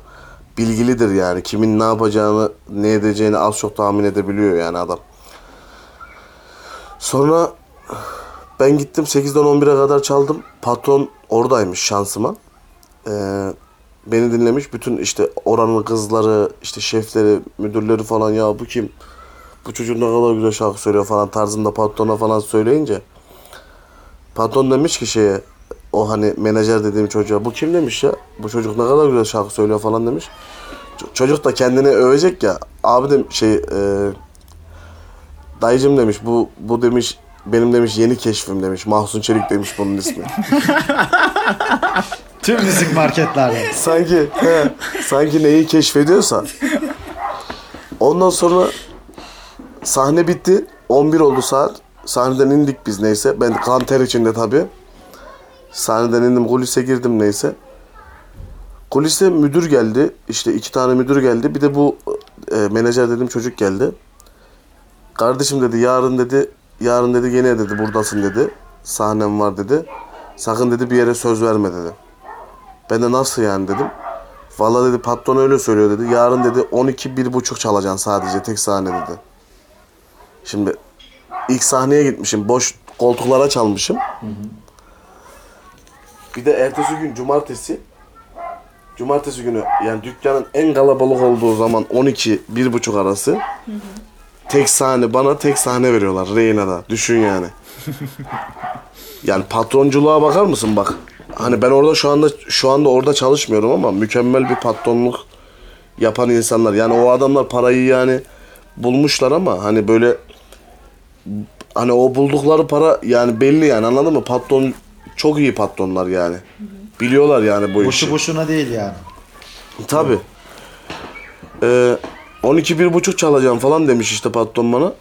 B: bilgilidir yani kimin ne yapacağını ne edeceğini az çok tahmin edebiliyor yani adam. Sonra ben gittim 8'den 11'e kadar çaldım. Patron oradaymış şansıma. Ee, beni dinlemiş. Bütün işte oranın kızları, işte şefleri, müdürleri falan ya bu kim? Bu çocuk ne kadar güzel şarkı söylüyor falan tarzında patrona falan söyleyince patron demiş ki şeye o hani menajer dediğim çocuğa bu kim demiş ya? Bu çocuk ne kadar güzel şarkı söylüyor falan demiş. Çocuk da kendini övecek ya. Abi de şey e, Dayıcım demiş bu bu demiş benim demiş yeni keşfim demiş. Mahsun Çelik demiş bunun ismi.
D: Tüm müzik marketlerde.
B: sanki he, sanki neyi keşfediyorsa. Ondan sonra sahne bitti. 11 oldu saat. Sahneden indik biz neyse. Ben kan ter içinde tabii. Sahneden indim kulise girdim neyse. Kulise müdür geldi. İşte iki tane müdür geldi. Bir de bu e, menajer dediğim çocuk geldi. Kardeşim dedi yarın dedi yarın dedi gene dedi buradasın dedi. Sahnem var dedi. Sakın dedi bir yere söz verme dedi. Ben de nasıl yani dedim. Vallahi dedi patron öyle söylüyor dedi. Yarın dedi 12 bir buçuk çalacaksın sadece tek sahne dedi. Şimdi ilk sahneye gitmişim. Boş koltuklara çalmışım. Bir de ertesi gün cumartesi Cumartesi günü yani dükkanın en kalabalık olduğu zaman 12 bir buçuk arası tek sahne bana tek sahne veriyorlar Reyna'da. Düşün yani. Yani patronculuğa bakar mısın bak. Hani ben orada şu anda şu anda orada çalışmıyorum ama mükemmel bir patronluk yapan insanlar. Yani o adamlar parayı yani bulmuşlar ama hani böyle hani o buldukları para yani belli yani anladın mı? Patron çok iyi patronlar yani. Biliyorlar yani bu işi.
D: Boşu boşuna değil yani.
B: Tabi. Ee, 12 bir buçuk çalacağım falan demiş işte patron bana.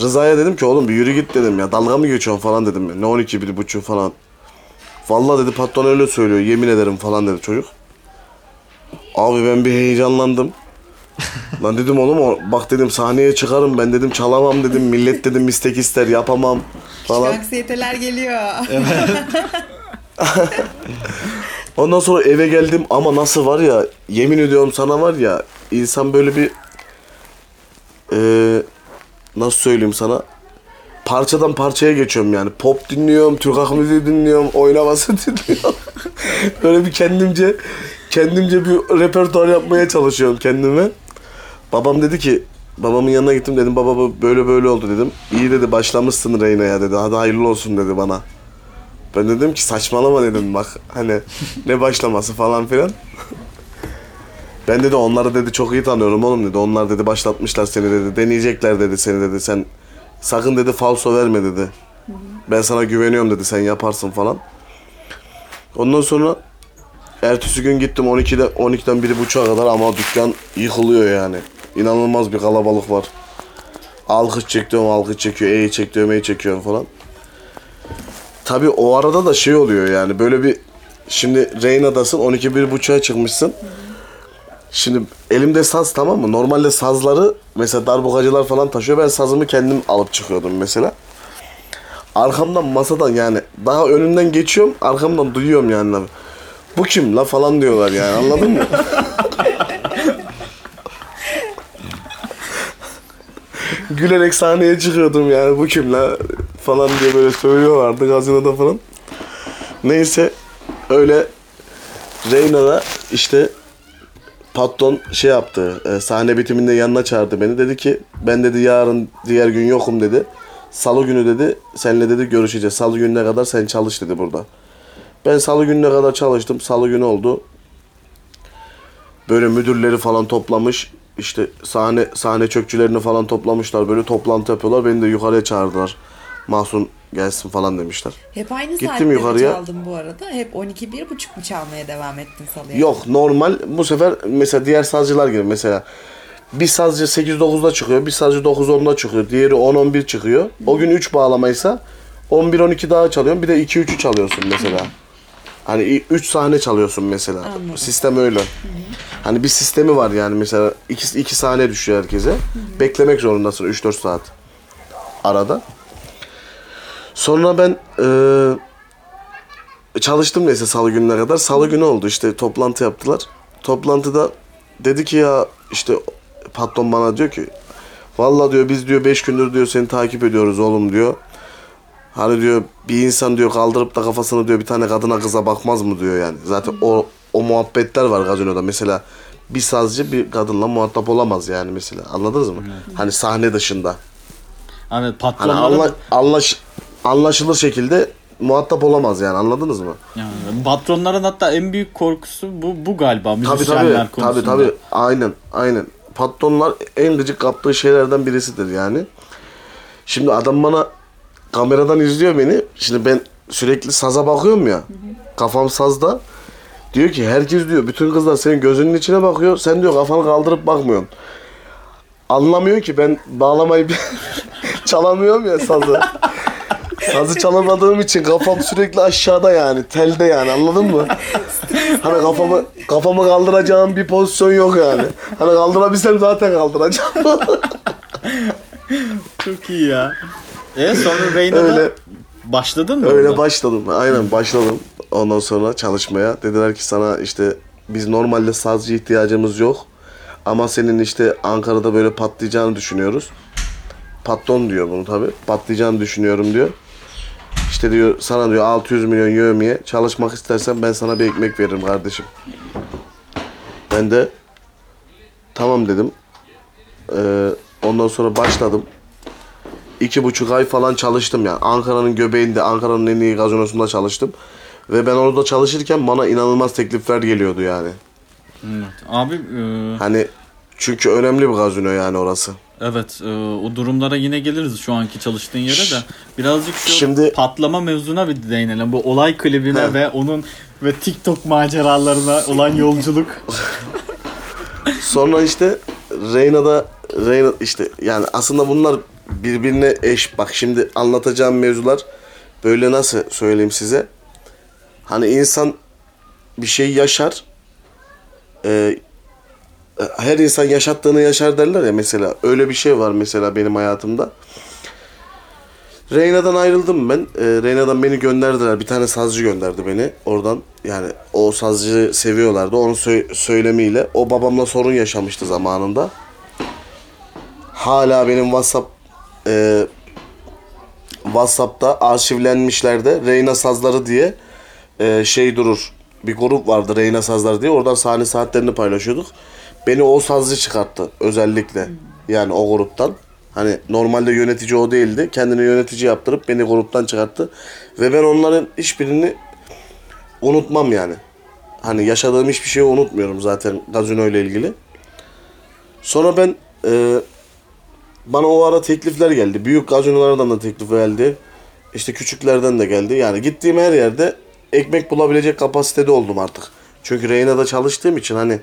B: Rıza'ya dedim ki oğlum bir yürü git dedim ya. Dalga mı geçiyorsun falan dedim. ya. Ne 12 bir buçuk falan. Vallahi dedi patron öyle söylüyor. Yemin ederim falan dedi çocuk. Abi ben bir heyecanlandım. Lan dedim oğlum bak dedim sahneye çıkarım ben dedim çalamam dedim. Millet dedim istek ister yapamam falan.
C: Anksiyeteler geliyor.
B: Ondan sonra eve geldim ama nasıl var ya yemin ediyorum sana var ya insan böyle bir eee, nasıl söyleyeyim sana? Parçadan parçaya geçiyorum yani. Pop dinliyorum Türk halk müziği dinliyorum oynaması dinliyorum. Böyle bir kendimce kendimce bir repertuar yapmaya çalışıyorum kendime. Babam dedi ki babamın yanına gittim. Dedim baba böyle böyle oldu. Dedim. İyi dedi başlamışsın Reyna'ya dedi. Hadi hayırlı olsun dedi bana. Ben dedim ki saçmalama dedim. Bak hani ne başlaması falan filan. Ben dedi onları dedi çok iyi tanıyorum oğlum dedi. Onlar dedi başlatmışlar seni dedi. Deneyecekler dedi seni dedi. Sen sakın dedi falso verme dedi. Ben sana güveniyorum dedi. Sen yaparsın falan. Ondan sonra ertesi gün gittim 12'de 12'den 1.30'a kadar ama dükkan yıkılıyor yani. İnanılmaz bir kalabalık var. Alkış çekiyorum, alkış çekiyor, E'yi çekiyorum, E'yi çekiyorum falan. Tabii o arada da şey oluyor yani böyle bir şimdi Reyna'dasın 12 bir buçuğa çıkmışsın. Şimdi elimde saz tamam mı? Normalde sazları mesela darbukacılar falan taşıyor. Ben sazımı kendim alıp çıkıyordum mesela. Arkamdan masadan yani daha önünden geçiyorum arkamdan duyuyorum yani. Bu kim la falan diyorlar yani anladın mı? Gülerek sahneye çıkıyordum yani bu kim la falan diye böyle söylüyorlardı gazinoda falan. Neyse öyle Reyna'da işte patron şey yaptı. e, sahne bitiminde yanına çağırdı beni. Dedi ki ben dedi yarın diğer gün yokum dedi. Salı günü dedi seninle dedi görüşeceğiz. Salı gününe kadar sen çalış dedi burada. Ben salı gününe kadar çalıştım. Salı günü oldu. Böyle müdürleri falan toplamış. İşte sahne sahne çökçülerini falan toplamışlar. Böyle toplantı yapıyorlar. Beni de yukarıya çağırdılar. Mahsun gelsin falan demişler.
C: Hep aynı
B: Gittim
C: saatte mi
B: yukarıya.
C: çaldın bu arada? Hep 12 bir buçuk mu çalmaya devam ettin salıya?
B: Yok normal bu sefer mesela diğer sazcılar gibi mesela bir sazcı 8-9'da çıkıyor, bir sazcı 9-10'da çıkıyor, diğeri 10-11 çıkıyor. O gün 3 bağlamaysa 11-12 daha çalıyorsun, bir de 2-3'ü çalıyorsun mesela. Hani 3 sahne çalıyorsun mesela.
C: Anladım.
B: Sistem öyle. Hani bir sistemi var yani mesela 2 iki sahne düşüyor herkese. Beklemek zorundasın 3-4 saat arada. Sonra ben eee çalıştım neyse salı gününe kadar. Salı günü oldu işte toplantı yaptılar. Toplantıda dedi ki ya işte patron bana diyor ki Valla diyor biz diyor 5 gündür diyor seni takip ediyoruz oğlum diyor. Hani diyor bir insan diyor kaldırıp da kafasını diyor bir tane kadına kıza bakmaz mı diyor yani. Zaten o o muhabbetler var gazinoda. Mesela bir sazcı bir kadınla muhatap olamaz yani mesela. Anladınız mı? Hani sahne dışında.
A: Evet
B: Hani
A: patronlara
B: anla,
A: da-
B: anlaş, anlaşılır şekilde muhatap olamaz yani anladınız mı?
A: yani patronların hatta en büyük korkusu bu bu galiba
B: Tabii
A: müzisyenler
B: tabii,
A: konusunda.
B: tabii tabii aynen aynen. Patronlar en gıcık kaptığı şeylerden birisidir yani. Şimdi adam bana kameradan izliyor beni. Şimdi ben sürekli saza bakıyorum ya. Kafam sazda. Diyor ki herkes diyor bütün kızlar senin gözünün içine bakıyor. Sen diyor kafanı kaldırıp bakmıyorsun. Anlamıyor ki ben bağlamayı çalamıyorum ya sazı. Sazı çalamadığım için kafam sürekli aşağıda yani telde yani anladın mı? Hani kafamı kafamı kaldıracağım bir pozisyon yok yani. Hani kaldırabilsem zaten kaldıracağım.
A: Çok iyi ya. E sonra Reyna'da
B: Öyle.
A: başladın mı?
B: Öyle
A: orada?
B: başladım. Aynen başladım. Ondan sonra çalışmaya. Dediler ki sana işte biz normalde sazcı ihtiyacımız yok. Ama senin işte Ankara'da böyle patlayacağını düşünüyoruz. Patron diyor bunu tabi. Patlayacağını düşünüyorum diyor. İşte diyor sana diyor 600 milyon yövmiye çalışmak istersen ben sana bir ekmek veririm kardeşim. Ben de tamam dedim. Ee, ondan sonra başladım. iki buçuk ay falan çalıştım yani. Ankara'nın göbeğinde, Ankara'nın en iyi gazinosunda çalıştım. Ve ben orada çalışırken bana inanılmaz teklifler geliyordu yani.
A: Evet. Abi e,
B: Hani çünkü önemli bir gazino yani orası.
A: Evet e, o durumlara yine geliriz şu anki çalıştığın yere de. Birazcık şu
B: Şimdi-
A: patlama mevzuna bir değinelim. Bu olay klibine
B: He.
A: ve onun ve TikTok maceralarına olan yolculuk.
B: Sonra işte Reyna'da Reyna işte yani aslında bunlar birbirine eş. Bak şimdi anlatacağım mevzular böyle nasıl söyleyeyim size. Hani insan bir şey yaşar. Ee, her insan yaşattığını yaşar derler ya mesela. Öyle bir şey var mesela benim hayatımda. Reyna'dan ayrıldım ben. Ee, Reyna'dan beni gönderdiler. Bir tane sazcı gönderdi beni oradan. Yani o sazcıyı seviyorlardı. Onun sö- söylemiyle. O babamla sorun yaşamıştı zamanında. Hala benim WhatsApp e, WhatsApp'ta arşivlenmişlerde Reyna Sazları diye e, şey durur. Bir grup vardı Reyna Sazları diye. Oradan sahne saatlerini paylaşıyorduk. Beni o sazcı çıkarttı özellikle. Yani o gruptan. Hani normalde yönetici o değildi. Kendini yönetici yaptırıp beni gruptan çıkarttı. Ve ben onların hiçbirini unutmam yani. Hani yaşadığım hiçbir şeyi unutmuyorum zaten gazino ile ilgili. Sonra ben e, bana o ara teklifler geldi. Büyük gazinolardan da teklif geldi. İşte küçüklerden de geldi. Yani gittiğim her yerde ekmek bulabilecek kapasitede oldum artık. Çünkü Reyna'da çalıştığım için hani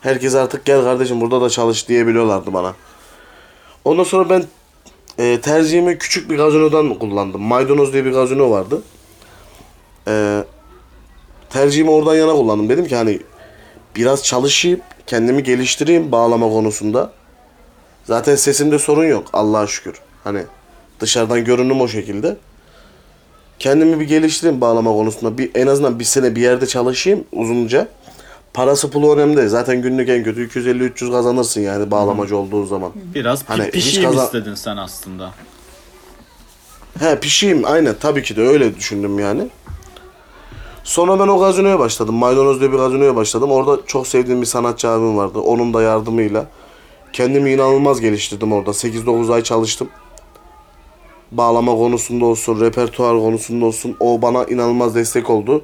B: herkes artık gel kardeşim burada da çalış diyebiliyorlardı bana. Ondan sonra ben e, tercihimi küçük bir gazinodan kullandım. Maydanoz diye bir gazino vardı. E, tercihimi oradan yana kullandım. Dedim ki hani biraz çalışayım, kendimi geliştireyim bağlama konusunda. Zaten sesimde sorun yok Allah'a şükür. Hani dışarıdan görünüm o şekilde. Kendimi bir geliştireyim bağlama konusunda. Bir, en azından bir sene bir yerde çalışayım uzunca. Parası pulu önemli değil. Zaten günlük en kötü 250-300 kazanırsın yani bağlamacı olduğu zaman.
A: Biraz pi-
B: Hani hiç
A: pişeyim
B: kazan-
A: istedin sen aslında.
B: He pişeyim aynen tabii ki de öyle düşündüm yani. Sonra ben o gazinoya başladım. Maydanoz diye bir gazinoya başladım. Orada çok sevdiğim bir sanatçı abim vardı. Onun da yardımıyla kendimi inanılmaz geliştirdim orada. 8-9 ay çalıştım. Bağlama konusunda olsun, repertuar konusunda olsun o bana inanılmaz destek oldu.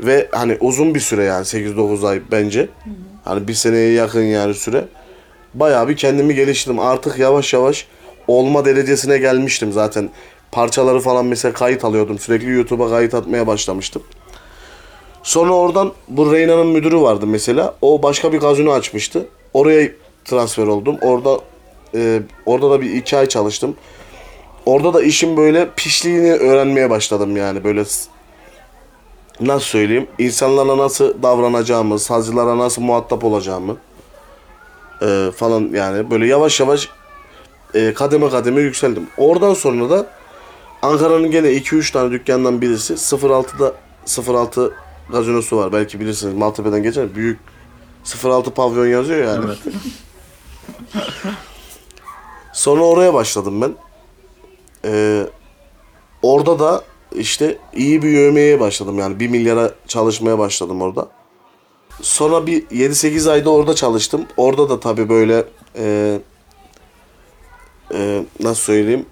B: Ve hani uzun bir süre yani 8-9 ay bence. Hani bir seneye yakın yani süre. Bayağı bir kendimi geliştirdim. Artık yavaş yavaş olma derecesine gelmiştim zaten. Parçaları falan mesela kayıt alıyordum. Sürekli YouTube'a kayıt atmaya başlamıştım. Sonra oradan bu Reyna'nın müdürü vardı mesela. O başka bir gazino açmıştı. Oraya transfer oldum. Orada e, orada da bir iki ay çalıştım. Orada da işin böyle pişliğini öğrenmeye başladım yani böyle nasıl söyleyeyim insanlarla nasıl davranacağımı, sazcılara nasıl muhatap olacağımı e, falan yani böyle yavaş yavaş e, kademe kademe yükseldim. Oradan sonra da Ankara'nın gene 2-3 tane dükkandan birisi 06'da 06 gazinosu var. Belki bilirsiniz Maltepe'den geçer. Büyük 06 pavyon yazıyor yani.
A: Evet.
B: Sonra oraya başladım ben. Ee, orada da işte iyi bir yövmeye başladım yani 1 milyara çalışmaya başladım orada. Sonra bir 7-8 ayda orada çalıştım. Orada da tabii böyle e, e, nasıl söyleyeyim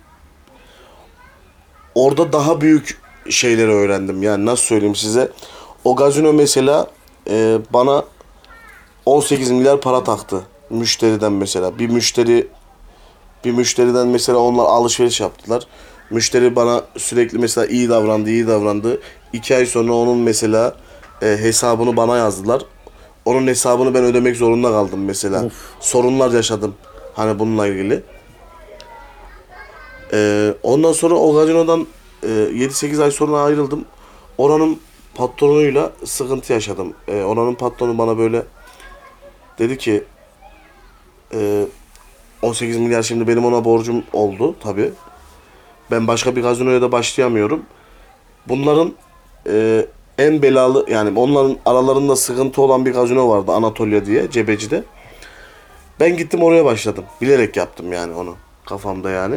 B: orada daha büyük şeyleri öğrendim. Yani nasıl söyleyeyim size o gazino mesela e, bana 18 milyar para taktı müşteriden mesela. Bir müşteri bir müşteriden mesela onlar alışveriş yaptılar. Müşteri bana sürekli mesela iyi davrandı, iyi davrandı. İki ay sonra onun mesela e, hesabını bana yazdılar. Onun hesabını ben ödemek zorunda kaldım mesela.
A: Of.
B: Sorunlar yaşadım. Hani bununla ilgili. E, ondan sonra o gazinodan e, 7-8 ay sonra ayrıldım. Oranın patronuyla sıkıntı yaşadım. E, oranın patronu bana böyle dedi ki e, 18 milyar şimdi benim ona borcum oldu tabi. Ben başka bir gazinoya da başlayamıyorum. Bunların e, en belalı yani onların aralarında sıkıntı olan bir gazino vardı Anatolia diye Cebeci'de. Ben gittim oraya başladım. Bilerek yaptım yani onu kafamda yani.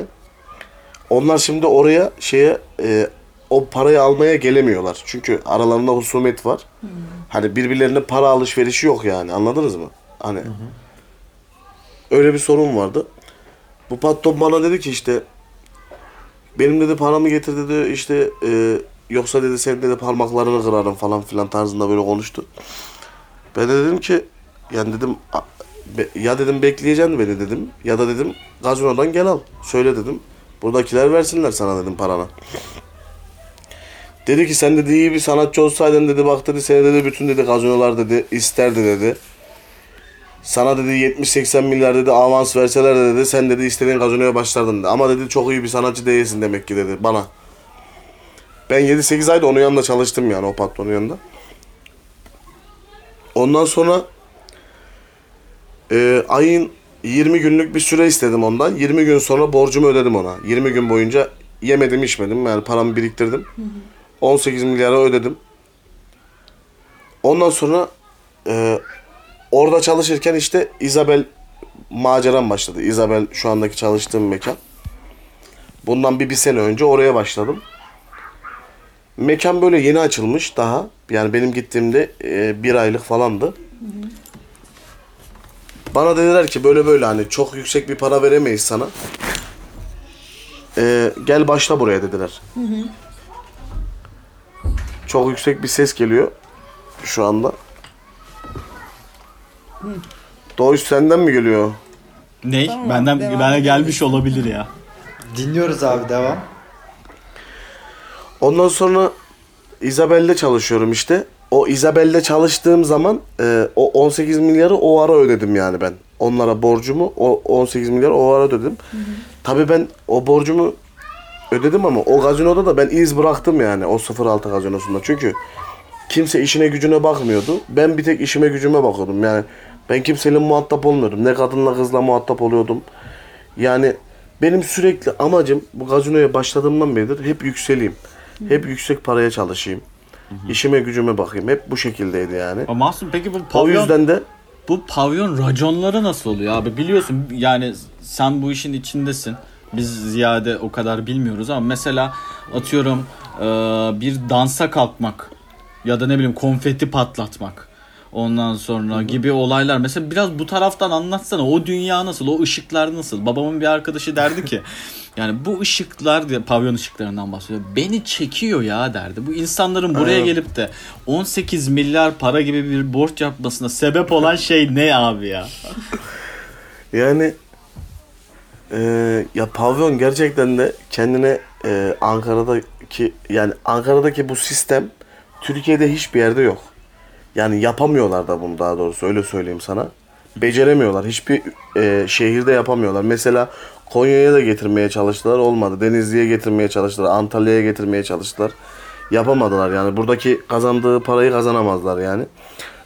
B: Onlar şimdi oraya şeye e, o parayı almaya gelemiyorlar. Çünkü aralarında husumet var. Hani birbirlerine para alışverişi yok yani anladınız mı? Hani öyle bir sorun vardı. Bu patron bana dedi ki işte benim dedi paramı getir dedi işte e, yoksa dedi senin dedi parmaklarını kırarım falan filan tarzında böyle konuştu. Ben de dedim ki yani dedim "A- be- ya dedim bekleyeceksin beni dedim ya da dedim gazinodan gel al söyle dedim. Buradakiler versinler sana dedim paranı. Dedi ki sen dedi iyi bir sanatçı olsaydın dedi bak dedi seni dedi bütün dedi gazinolar dedi isterdi dedi. Sana dedi 70-80 milyar dedi avans verseler de dedi sen dedi istediğin gazinoya başlardın dedi. Ama dedi çok iyi bir sanatçı değilsin demek ki dedi bana. Ben 7-8 ayda onun yanında çalıştım yani o patronun yanında. Ondan sonra e, ayın 20 günlük bir süre istedim ondan. 20 gün sonra borcumu ödedim ona. 20 gün boyunca yemedim içmedim yani paramı biriktirdim. 18 milyara ödedim. Ondan sonra e, orada çalışırken işte Isabel maceram başladı. Isabel şu andaki çalıştığım mekan. Bundan bir, bir sene önce oraya başladım. Mekan böyle yeni açılmış daha. Yani benim gittiğimde e, bir aylık falandı. Bana dediler ki böyle böyle hani çok yüksek bir para veremeyiz sana. E, gel başla buraya dediler. Çok yüksek bir ses geliyor şu anda. Doğuş senden mi geliyor?
A: Ney?
C: Tamam,
A: Benden
C: devam
A: bana
C: edelim.
A: gelmiş olabilir ya.
D: Dinliyoruz abi devam.
B: Ondan sonra Isabel'de çalışıyorum işte. O Isabel'de çalıştığım zaman e, o 18 milyarı o ara ödedim yani ben. Onlara borcumu o 18 milyar o ara ödedim. Tabii ben o borcumu ödedim ama o gazinoda da ben iz bıraktım yani o 06 gazinosunda. Çünkü kimse işine gücüne bakmıyordu. Ben bir tek işime gücüme bakıyordum. Yani ben kimseyle muhatap olmuyordum. Ne kadınla kızla muhatap oluyordum. Yani benim sürekli amacım bu gazinoya başladığımdan beridir hep yükseleyim. Hep yüksek paraya çalışayım. İşime gücüme bakayım. Hep bu şekildeydi yani.
A: Ama Mahsun peki bu
B: O
A: pavyon,
B: yüzden de
A: bu pavyon raconları nasıl oluyor abi? Biliyorsun yani sen bu işin içindesin. Biz ziyade o kadar bilmiyoruz ama mesela atıyorum bir dansa kalkmak ya da ne bileyim konfeti patlatmak. Ondan sonra gibi olaylar. Mesela biraz bu taraftan anlatsana. O dünya nasıl? O ışıklar nasıl? Babamın bir arkadaşı derdi ki yani bu ışıklar diye pavyon ışıklarından bahsediyor. Beni çekiyor ya derdi. Bu insanların buraya
B: Evet.
A: gelip de 18 milyar para gibi bir borç yapmasına sebep olan şey ne abi ya?
B: yani e, ya pavyon gerçekten de kendine e, Ankara'daki yani Ankara'daki bu sistem Türkiye'de hiçbir yerde yok. Yani yapamıyorlar da bunu daha doğrusu öyle söyleyeyim sana. Beceremiyorlar. Hiçbir e, şehirde yapamıyorlar. Mesela Konya'ya da getirmeye çalıştılar olmadı. Denizli'ye getirmeye çalıştılar. Antalya'ya getirmeye çalıştılar. Yapamadılar yani. Buradaki kazandığı parayı kazanamazlar yani.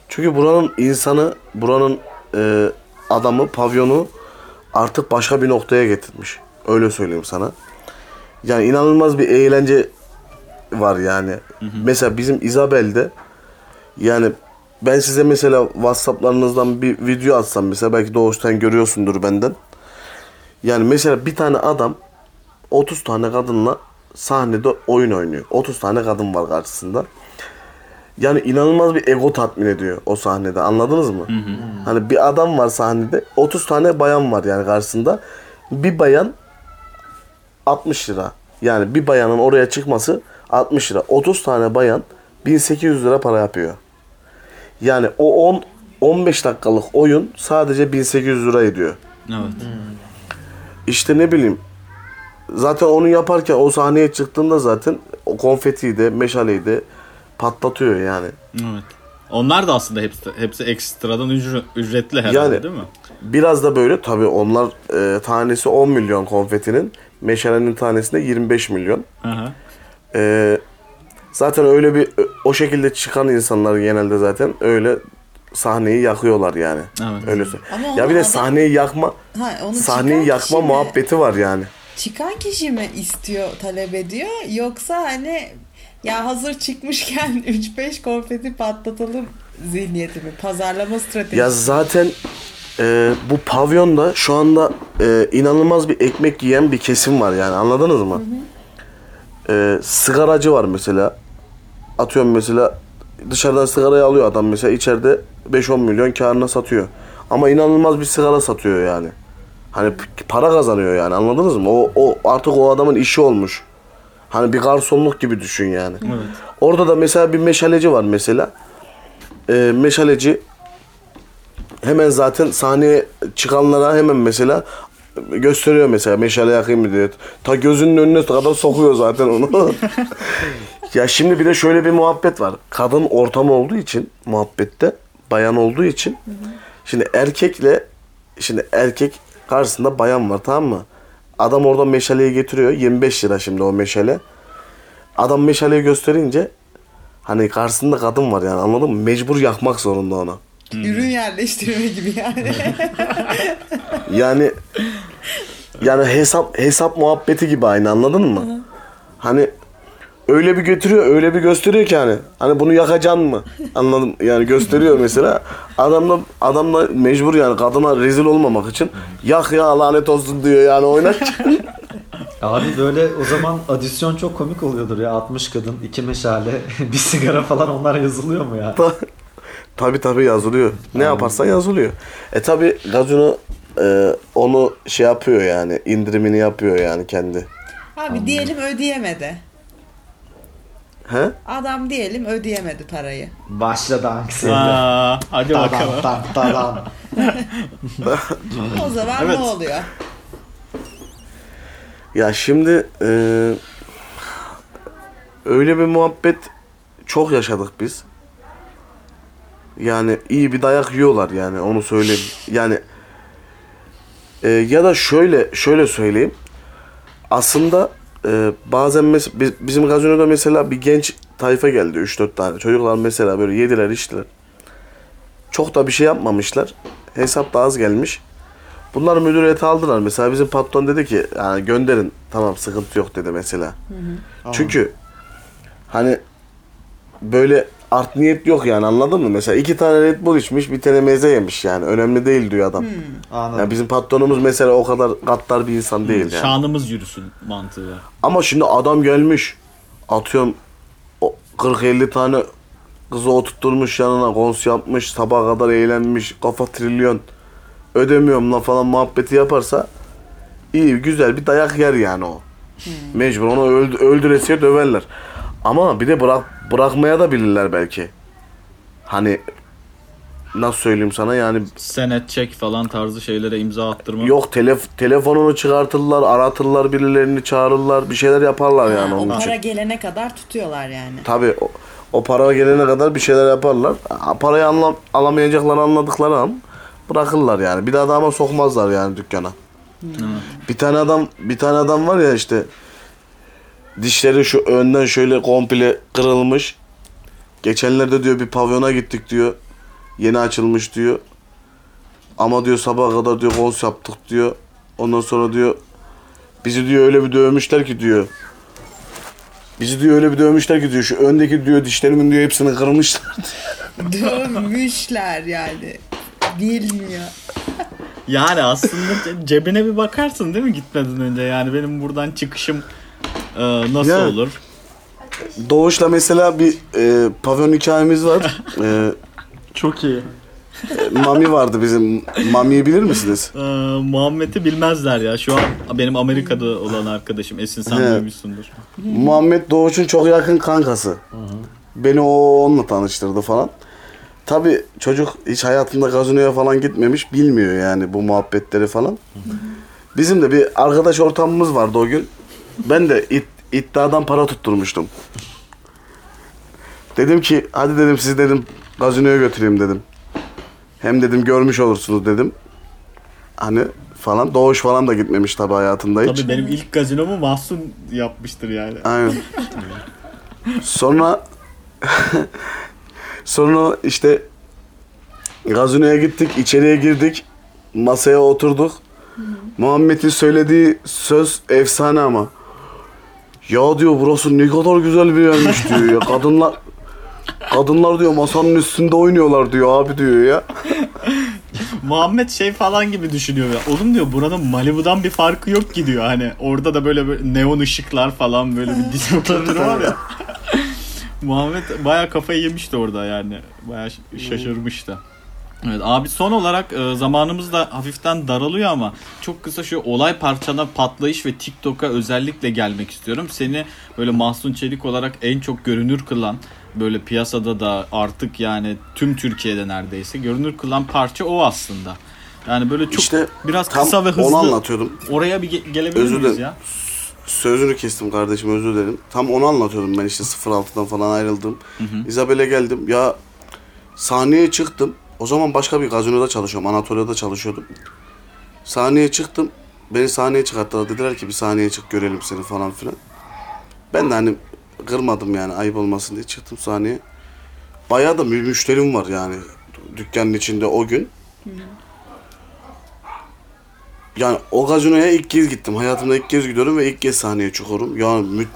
B: Çünkü buranın insanı, buranın e, adamı, pavyonu artık başka bir noktaya getirmiş. Öyle söyleyeyim sana. Yani inanılmaz bir eğlence var yani. Mesela bizim Isabel'de yani ben size mesela Whatsapp'larınızdan bir video atsam mesela belki doğuştan görüyorsundur benden. Yani mesela bir tane adam 30 tane kadınla sahnede oyun oynuyor. 30 tane kadın var karşısında. Yani inanılmaz bir ego tatmin ediyor o sahnede. Anladınız mı? Hani bir adam var sahnede. 30 tane bayan var yani karşısında. Bir bayan 60 lira. Yani bir bayanın oraya çıkması 60 lira. 30 tane bayan 1800 lira para yapıyor. Yani o 10 15 dakikalık oyun sadece 1800 lira ediyor.
A: Evet.
B: İşte ne bileyim zaten onu yaparken o sahneye çıktığında zaten o konfetiyi de meşaleyi de patlatıyor yani.
A: Evet. Onlar da aslında hepsi hepsi ekstradan ücre- ücretli herhalde
B: Yani-
A: değil mi?
B: Biraz da böyle tabii onlar e, tanesi 10 milyon konfetinin meşalenin tanesinde 25 milyon.
A: Hı hı.
B: E, zaten öyle bir o şekilde çıkan insanlar genelde zaten öyle sahneyi yakıyorlar yani.
A: Evet.
B: Öyle.
C: Ama
B: Ya bir de
C: adam-
B: sahneyi yakma
C: Ha, onu
B: sahneyi
C: çıkan
B: yakma
C: kişi mi-
B: muhabbeti var yani.
C: Çıkan kişi mi istiyor, talep ediyor yoksa hani ya hazır çıkmışken 3-5 konfeti patlatalım zihniyeti mi? Pazarlama stratejisi.
B: Ya zaten e, bu pavyonda şu anda e, inanılmaz bir ekmek yiyen bir kesim var yani anladınız mı? E, sigaracı var mesela. Atıyorum mesela dışarıdan sigarayı alıyor adam mesela içeride 5-10 milyon karına satıyor. Ama inanılmaz bir sigara satıyor yani. Hani para kazanıyor yani anladınız mı? O, o artık o adamın işi olmuş. Hani bir garsonluk gibi düşün yani. Orada da mesela bir meşaleci var mesela. E, meşaleci hemen zaten sahneye çıkanlara hemen mesela gösteriyor mesela meşale yakayım mı diye. Ta gözünün önüne kadar sokuyor zaten onu. ya şimdi bir de şöyle bir muhabbet var. Kadın ortamı olduğu için muhabbette bayan olduğu için Şimdi erkekle şimdi erkek karşısında bayan var tamam mı? Adam orada meşaleyi getiriyor. 25 lira şimdi o meşale. Adam meşaleyi gösterince hani karşısında kadın var yani anladın mı? Mecbur yakmak zorunda ona.
C: Ürün yerleştirme gibi yani.
B: Yani yani hesap hesap muhabbeti gibi aynı anladın mı? Hani öyle bir götürüyor, öyle bir gösteriyor ki hani. Hani bunu yakacaksın mı? Anladım. Yani gösteriyor mesela. Adam da adam da mecbur yani kadına rezil olmamak için yak ya lanet olsun diyor yani oynarken.
D: Abi böyle o zaman adisyon çok komik oluyordur ya. 60 kadın, iki meşale, bir sigara falan onlar yazılıyor mu ya?
B: Tabi tabi yazılıyor. Ne yaparsan yazılıyor. E tabi gazino e, onu şey yapıyor yani indirimini yapıyor yani kendi.
C: Abi diyelim ödeyemedi.
B: He?
C: Adam diyelim ödeyemedi parayı.
D: Başladı anksiyete.
A: Aa, hadi
D: Tadam,
A: bakalım.
D: tam, tadam.
C: O zaman
A: Evet.
C: ne oluyor?
B: Ya şimdi e, öyle bir muhabbet çok yaşadık biz. Yani iyi bir dayak yiyorlar yani onu söyleyeyim. Yani e, ya da şöyle şöyle söyleyeyim. Aslında e, bazen mes- biz- bizim gazinoda mesela bir genç tayfa geldi 3-4 tane. Çocuklar mesela böyle yediler içtiler. Çok da bir şey yapmamışlar. Hesap da az gelmiş. Bunlar müdüriyete aldılar. Mesela bizim patron dedi ki yani gönderin tamam sıkıntı yok dedi mesela. Çünkü hani böyle art niyet yok yani anladın mı? Mesela iki tane Red Bull içmiş bir tane meze yemiş yani. Önemli değil diyor adam.
D: Anladım.
B: Yani bizim patronumuz mesela o kadar gaddar bir insan değil yani.
A: Şanımız yürüsün mantığı.
B: Ama şimdi adam gelmiş atıyorum o 40-50 tane kızı oturtturmuş yanına kons yapmış sabaha kadar eğlenmiş kafa trilyon ödemiyorum lan falan muhabbeti yaparsa iyi güzel bir dayak yer yani o. Mecbur onu öldü, öldüresiye döverler. Ama bir de bırak bırakmaya da bilirler belki. Hani nasıl söyleyeyim sana yani
A: Senet çek falan tarzı şeylere imza attırma.
B: yok telef telefonunu çıkartırlar, aratırlar birilerini çağırırlar, bir şeyler yaparlar yani
C: Ha, o
B: onun için.
C: para gelene kadar tutuyorlar yani.
B: Tabii o, o para gelene kadar bir şeyler yaparlar. Parayı anla, alamayacaklarını anladıkları an bırakırlar yani. Bir daha da ama sokmazlar yani dükkana. Bir tane adam bir tane adam var ya işte dişleri şu önden şöyle komple kırılmış. Geçenlerde diyor bir pavyona gittik diyor. Yeni açılmış diyor. Ama diyor sabaha kadar diyor kons yaptık diyor. Ondan sonra diyor bizi diyor öyle bir dövmüşler ki diyor. Bizi diyor öyle bir dövmüşler ki diyor şu öndeki diyor dişlerimin diyor hepsini kırmışlar.
C: Dövmüşler yani. Bilmiyor.
A: Yani aslında ce- cebine bir bakarsın değil mi gitmeden önce? Yani benim buradan çıkışım e, nasıl
B: Ya.
A: olur?
B: Doğuş'la mesela bir e, pavyon hikayemiz var. E,
A: Çok iyi.
B: Mami vardı bizim. Mami'yi bilir misiniz?
A: E, Muhammed'i bilmezler ya. Şu an benim Amerika'da olan arkadaşım Esin sen
B: He.
A: duymuşsundur.
B: Muhammed Doğuş'un çok yakın kankası. Beni o onunla tanıştırdı falan. Tabi çocuk hiç hayatında gazinoya falan gitmemiş bilmiyor yani bu muhabbetleri falan. Bizim de bir arkadaş ortamımız vardı o gün. Ben de it, iddiadan para tutturmuştum. Dedim ki hadi dedim sizi dedim gazinoya götüreyim dedim. Hem dedim görmüş olursunuz dedim. Hani falan Doğuş falan da gitmemiş tabi hayatında hiç.
A: Tabii benim ilk gazinomu Mahsun yapmıştır yani.
B: Aynen. Sonra sonra işte gazinoya gittik, içeriye girdik. Masaya oturduk. Muhammed'in söylediği söz efsane ama. Ya diyor burası ne kadar güzel bir yermiş diyor ya. Kadınlar Kadınlar diyor masanın üstünde oynuyorlar diyor abi diyor ya.
A: Muhammed şey falan gibi düşünüyor ya. Oğlum diyor buranın Malibu'dan bir farkı yok ki diyor. Hani orada da böyle, böyle neon ışıklar falan böyle bir disco kültürü var ya. Muhammed baya kafayı yemişti orada yani. Baya şaşırmıştı. Evet abi son olarak e, zamanımız da hafiften daralıyor ama çok kısa şu olay parçana patlayış ve TikTok'a özellikle gelmek istiyorum. Seni böyle Mahsun Çelik olarak en çok görünür kılan böyle piyasada da artık yani tüm Türkiye'de neredeyse görünür kılan parça o aslında. Yani böyle çok
B: İşte
A: biraz kısa ve hızlı
B: onu anlatıyordum.
A: oraya bir ge- gelebilir
B: Özür
A: miyiz ya?
B: Sözünü kestim kardeşim özür dilerim. Tam onu anlatıyordum ben işte 06'dan falan ayrıldım. İzabel'e geldim. Ya sahneye çıktım. O zaman başka bir gazinoda çalışıyorum. Anatolia'da çalışıyordum. Sahneye çıktım. Beni sahneye çıkarttılar. Dediler ki bir sahneye çık görelim seni falan filan. Ben de hani kırmadım yani ayıp olmasın diye çıktım sahneye. Bayağı da müşterim var yani dükkanın içinde o gün. Yani o gazinoya ilk kez gittim. Hayatımda ilk kez gidiyorum ve ilk kez sahneye çıkıyorum. Yani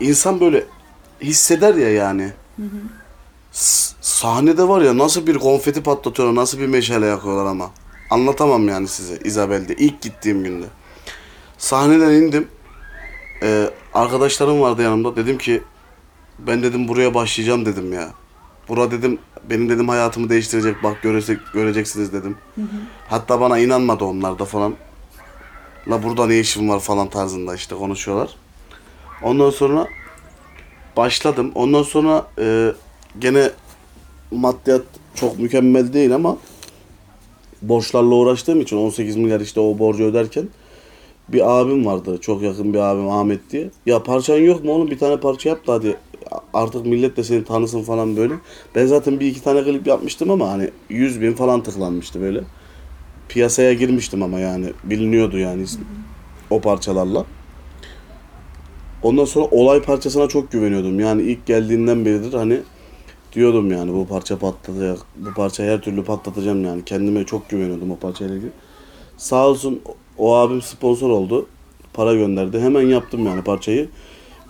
B: insan böyle hisseder ya yani. S- sahnede var ya nasıl bir konfeti patlatıyorlar, nasıl bir meşale yakıyorlar ama. Anlatamam yani size İzabel'de ilk gittiğim günde. Sahneden indim. Ee, arkadaşlarım vardı yanımda. Dedim ki ben dedim buraya başlayacağım dedim ya. Bura dedim benim dedim hayatımı değiştirecek bak görecek, göreceksiniz dedim. Hatta bana inanmadı onlar da falan. La burada ne işim var falan tarzında işte konuşuyorlar. Ondan sonra başladım. Ondan sonra e, gene maddiyat çok mükemmel değil ama borçlarla uğraştığım için 18 milyar işte o borcu öderken bir abim vardı. Çok yakın bir abim Ahmet diye. Ya parçan yok mu oğlum bir tane parça yap da hadi artık millet de seni tanısın falan böyle. Ben zaten bir iki tane klip yapmıştım ama hani 100 bin falan tıklanmıştı böyle. Piyasaya girmiştim ama yani biliniyordu yani o parçalarla. Ondan sonra olay parçasına çok güveniyordum. Yani ilk geldiğinden beridir hani diyordum yani bu parça patlayacak. Bu parçayı her türlü patlatacağım yani. Kendime çok güveniyordum o parçayla ilgili. Sağ olsun o abim sponsor oldu. Para gönderdi. Hemen yaptım yani parçayı.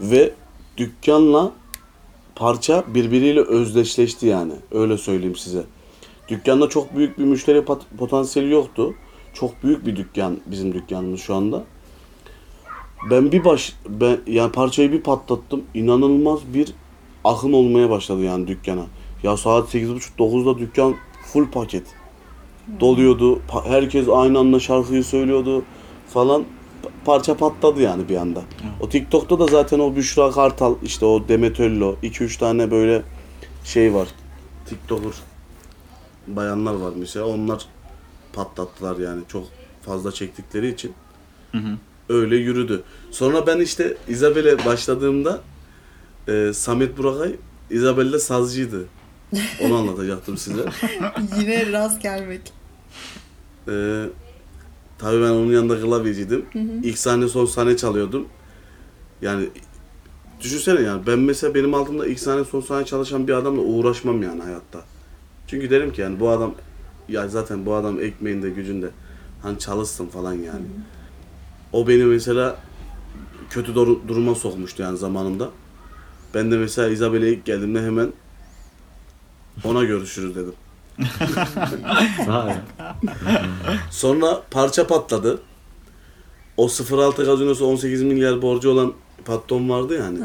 B: Ve dükkanla parça birbiriyle özdeşleşti yani. Öyle söyleyeyim size. Dükkanda çok büyük bir müşteri pot- potansiyeli yoktu. Çok büyük bir dükkan bizim dükkanımız şu anda. Ben bir baş ben yani parçayı bir patlattım. İnanılmaz bir akın olmaya başladı yani dükkana. Ya saat 8.30-9'da dükkan full paket. Doluyordu. Pa- Herkes aynı anda şarkıyı söylüyordu falan. Pa- Parça patladı yani bir anda. O TikTok'ta da zaten o Büşra Kartal işte o Demet Öllo 2-3 tane böyle şey var. TikToker bayanlar var mesela. Onlar patlattılar yani çok fazla çektikleri için. Öyle yürüdü. Sonra ben işte İzabel'e başladığımda e, Samet Burakay İzabel'de sazcıydı. Onu anlatacaktım size.
C: Yine rast gelmek.
B: Ee, tabii ben onun yanında klavyeciydim. İlk sahne son sahne çalıyordum. Yani düşünsene yani ben mesela benim altımda ilk sahne son sahne çalışan bir adamla uğraşmam yani hayatta. Çünkü derim ki yani bu adam ya zaten bu adam ekmeğinde gücünde hani çalışsın falan yani. O beni mesela kötü dur- duruma sokmuştu yani zamanında. Ben de mesela Isabel'e ilk geldiğimde hemen ona görüşürüz dedim. Sonra parça patladı. O 06 gazinosu 18 milyar borcu olan patron vardı yani.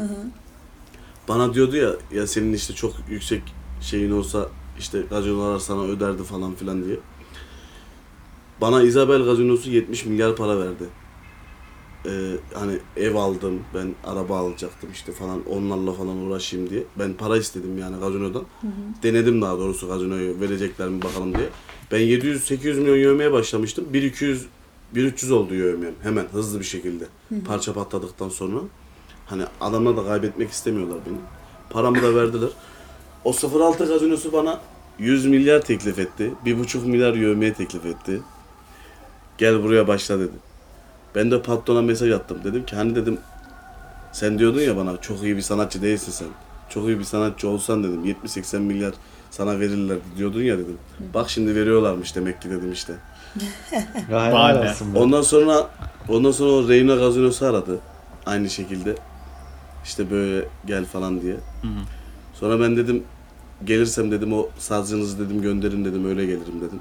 B: Bana diyordu ya ya senin işte çok yüksek şeyin olsa işte gazinolar sana öderdi falan filan diye. Bana Isabel gazinosu 70 milyar para verdi. Ee, hani ev aldım, ben araba alacaktım işte falan onlarla falan uğraşayım diye. Ben para istedim yani gazinodan. Denedim daha doğrusu gazinoyu verecekler mi bakalım diye. Ben 700-800 milyon yövmeye başlamıştım. 1200 1300 oldu yövmem hemen hızlı bir şekilde. Parça patladıktan sonra. Hani adamlar da kaybetmek istemiyorlar beni. Paramı da verdiler. O 06 gazinosu bana 100 milyar teklif etti. 1,5 milyar yövmeye teklif etti. Gel buraya başla dedi. Ben de patrona mesaj attım. Dedim ki hani dedim sen diyordun ya bana çok iyi bir sanatçı değilsin sen. Çok iyi bir sanatçı olsan dedim 70-80 milyar sana verirler diyordun ya dedim. Bak şimdi veriyorlarmış demek ki dedim işte. Ondan sonra ondan sonra o Reyna Gazinosu aradı. Aynı şekilde. İşte böyle gel falan diye. Sonra ben dedim gelirsem dedim o sazcınızı dedim gönderin dedim öyle gelirim dedim.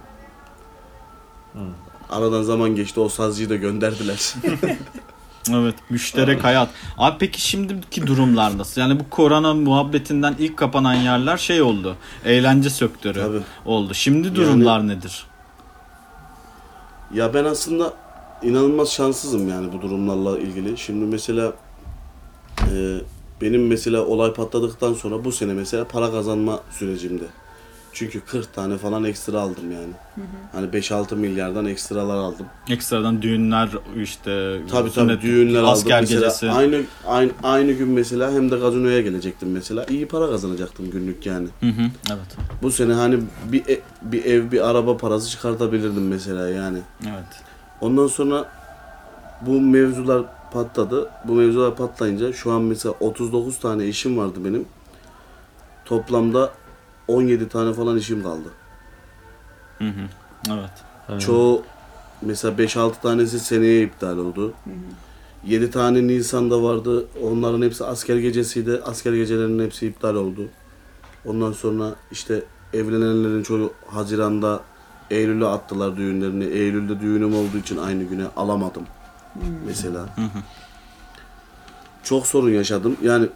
B: Aradan zaman geçti o sazcıyı da gönderdiler.
A: Evet müşterek hayat. Abi peki şimdiki durumlar nasıl? Yani bu korona muhabbetinden ilk kapanan yerler şey oldu. Eğlence sektörü
B: Tabii.
A: oldu. Şimdi durumlar nedir?
B: Ya ben aslında inanılmaz şanssızım yani bu durumlarla ilgili. Şimdi mesela e, benim mesela olay patladıktan sonra bu sene mesela para kazanma sürecimde. Çünkü 40 tane falan ekstra aldım yani. Hani 5-6 milyardan ekstralar aldım.
A: Ekstradan düğünler işte
B: Tabii tabii düğünler aldım.
A: asker
B: Mesela
A: gecesi.
B: Aynı, aynı aynı gün mesela hem de gazinoya gelecektim mesela. İyi para kazanacaktım günlük yani.
A: Hı hı, evet.
B: Bu sene hani bir e- bir ev bir araba parası çıkartabilirdim mesela yani.
A: Evet.
B: Ondan sonra bu mevzular patladı. Bu mevzular patlayınca şu an mesela 39 tane işim vardı benim. Toplamda 17 tane falan işim kaldı.
A: Hı hı. Evet.
D: Evet.
B: Çoğu mesela 5-6 tanesi seneye iptal oldu. 7 tane Nisan'da vardı. Onların hepsi asker gecesiydi. Asker gecelerinin hepsi iptal oldu. Ondan sonra işte evlenenlerin çoğu Haziran'da Eylül'e attılar düğünlerini. Eylül'de düğünüm olduğu için aynı güne alamadım. Mesela. Çok sorun yaşadım. Yani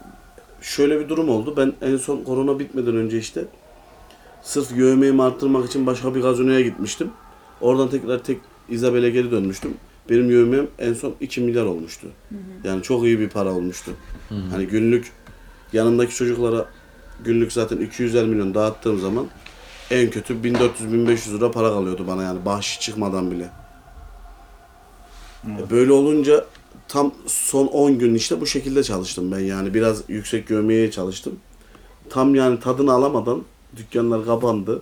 B: şöyle bir durum oldu. Ben en son korona bitmeden önce işte sırf yövmeğimi arttırmak için başka bir gazinoya gitmiştim. Oradan tekrar tek İzabel'e geri dönmüştüm. Benim yövmem en son 2 milyar olmuştu. Yani çok iyi bir para olmuştu. Hani günlük yanımdaki çocuklara günlük zaten 250 milyon dağıttığım zaman en kötü 1400-1500 lira para kalıyordu bana yani bahşiş çıkmadan bile. E, Böyle olunca tam son 10 gün işte bu şekilde çalıştım ben yani biraz yüksek gömeye çalıştım. Tam yani tadını alamadan dükkanlar kapandı.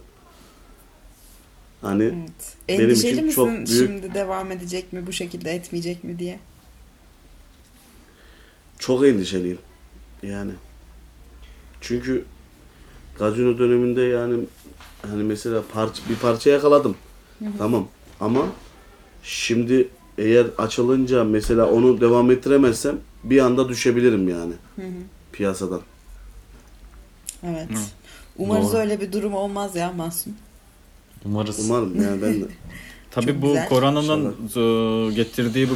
B: Hani
C: Evet.
B: Benim
C: Endişeli
B: için
C: misin
B: çok büyük-
C: şimdi devam edecek mi bu şekilde etmeyecek mi diye?
B: çok endişeliyim. Yani. Çünkü gazino döneminde yani hani mesela parça, bir parça yakaladım. Tamam. Ama şimdi eğer açılınca mesela onu devam ettiremezsem bir anda düşebilirim yani piyasadan.
C: Evet. Umarız
D: Doğru.
C: öyle bir durum olmaz ya Masum.
D: Umarız.
B: Umarım yani ben de.
A: Tabii
C: Çok
A: bu
C: güzel.
A: koronanın e, getirdiği bu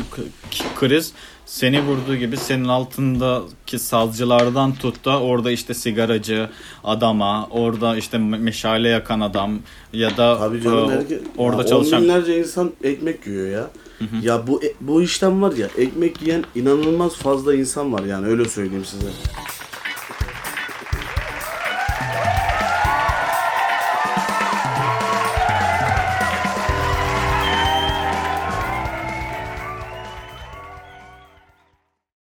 A: kriz seni vurduğu gibi senin altındaki sazcılardan tut da orada işte sigaracı adama, orada işte me- meşale yakan adam ya da
B: Tabii canım
A: e,
B: herke-
A: orada
B: ya
A: çalışan
B: On binlerce insan ekmek yiyor ya. Ya bu bu işten var ya ekmek yiyen inanılmaz fazla insan var yani öyle söyleyeyim size.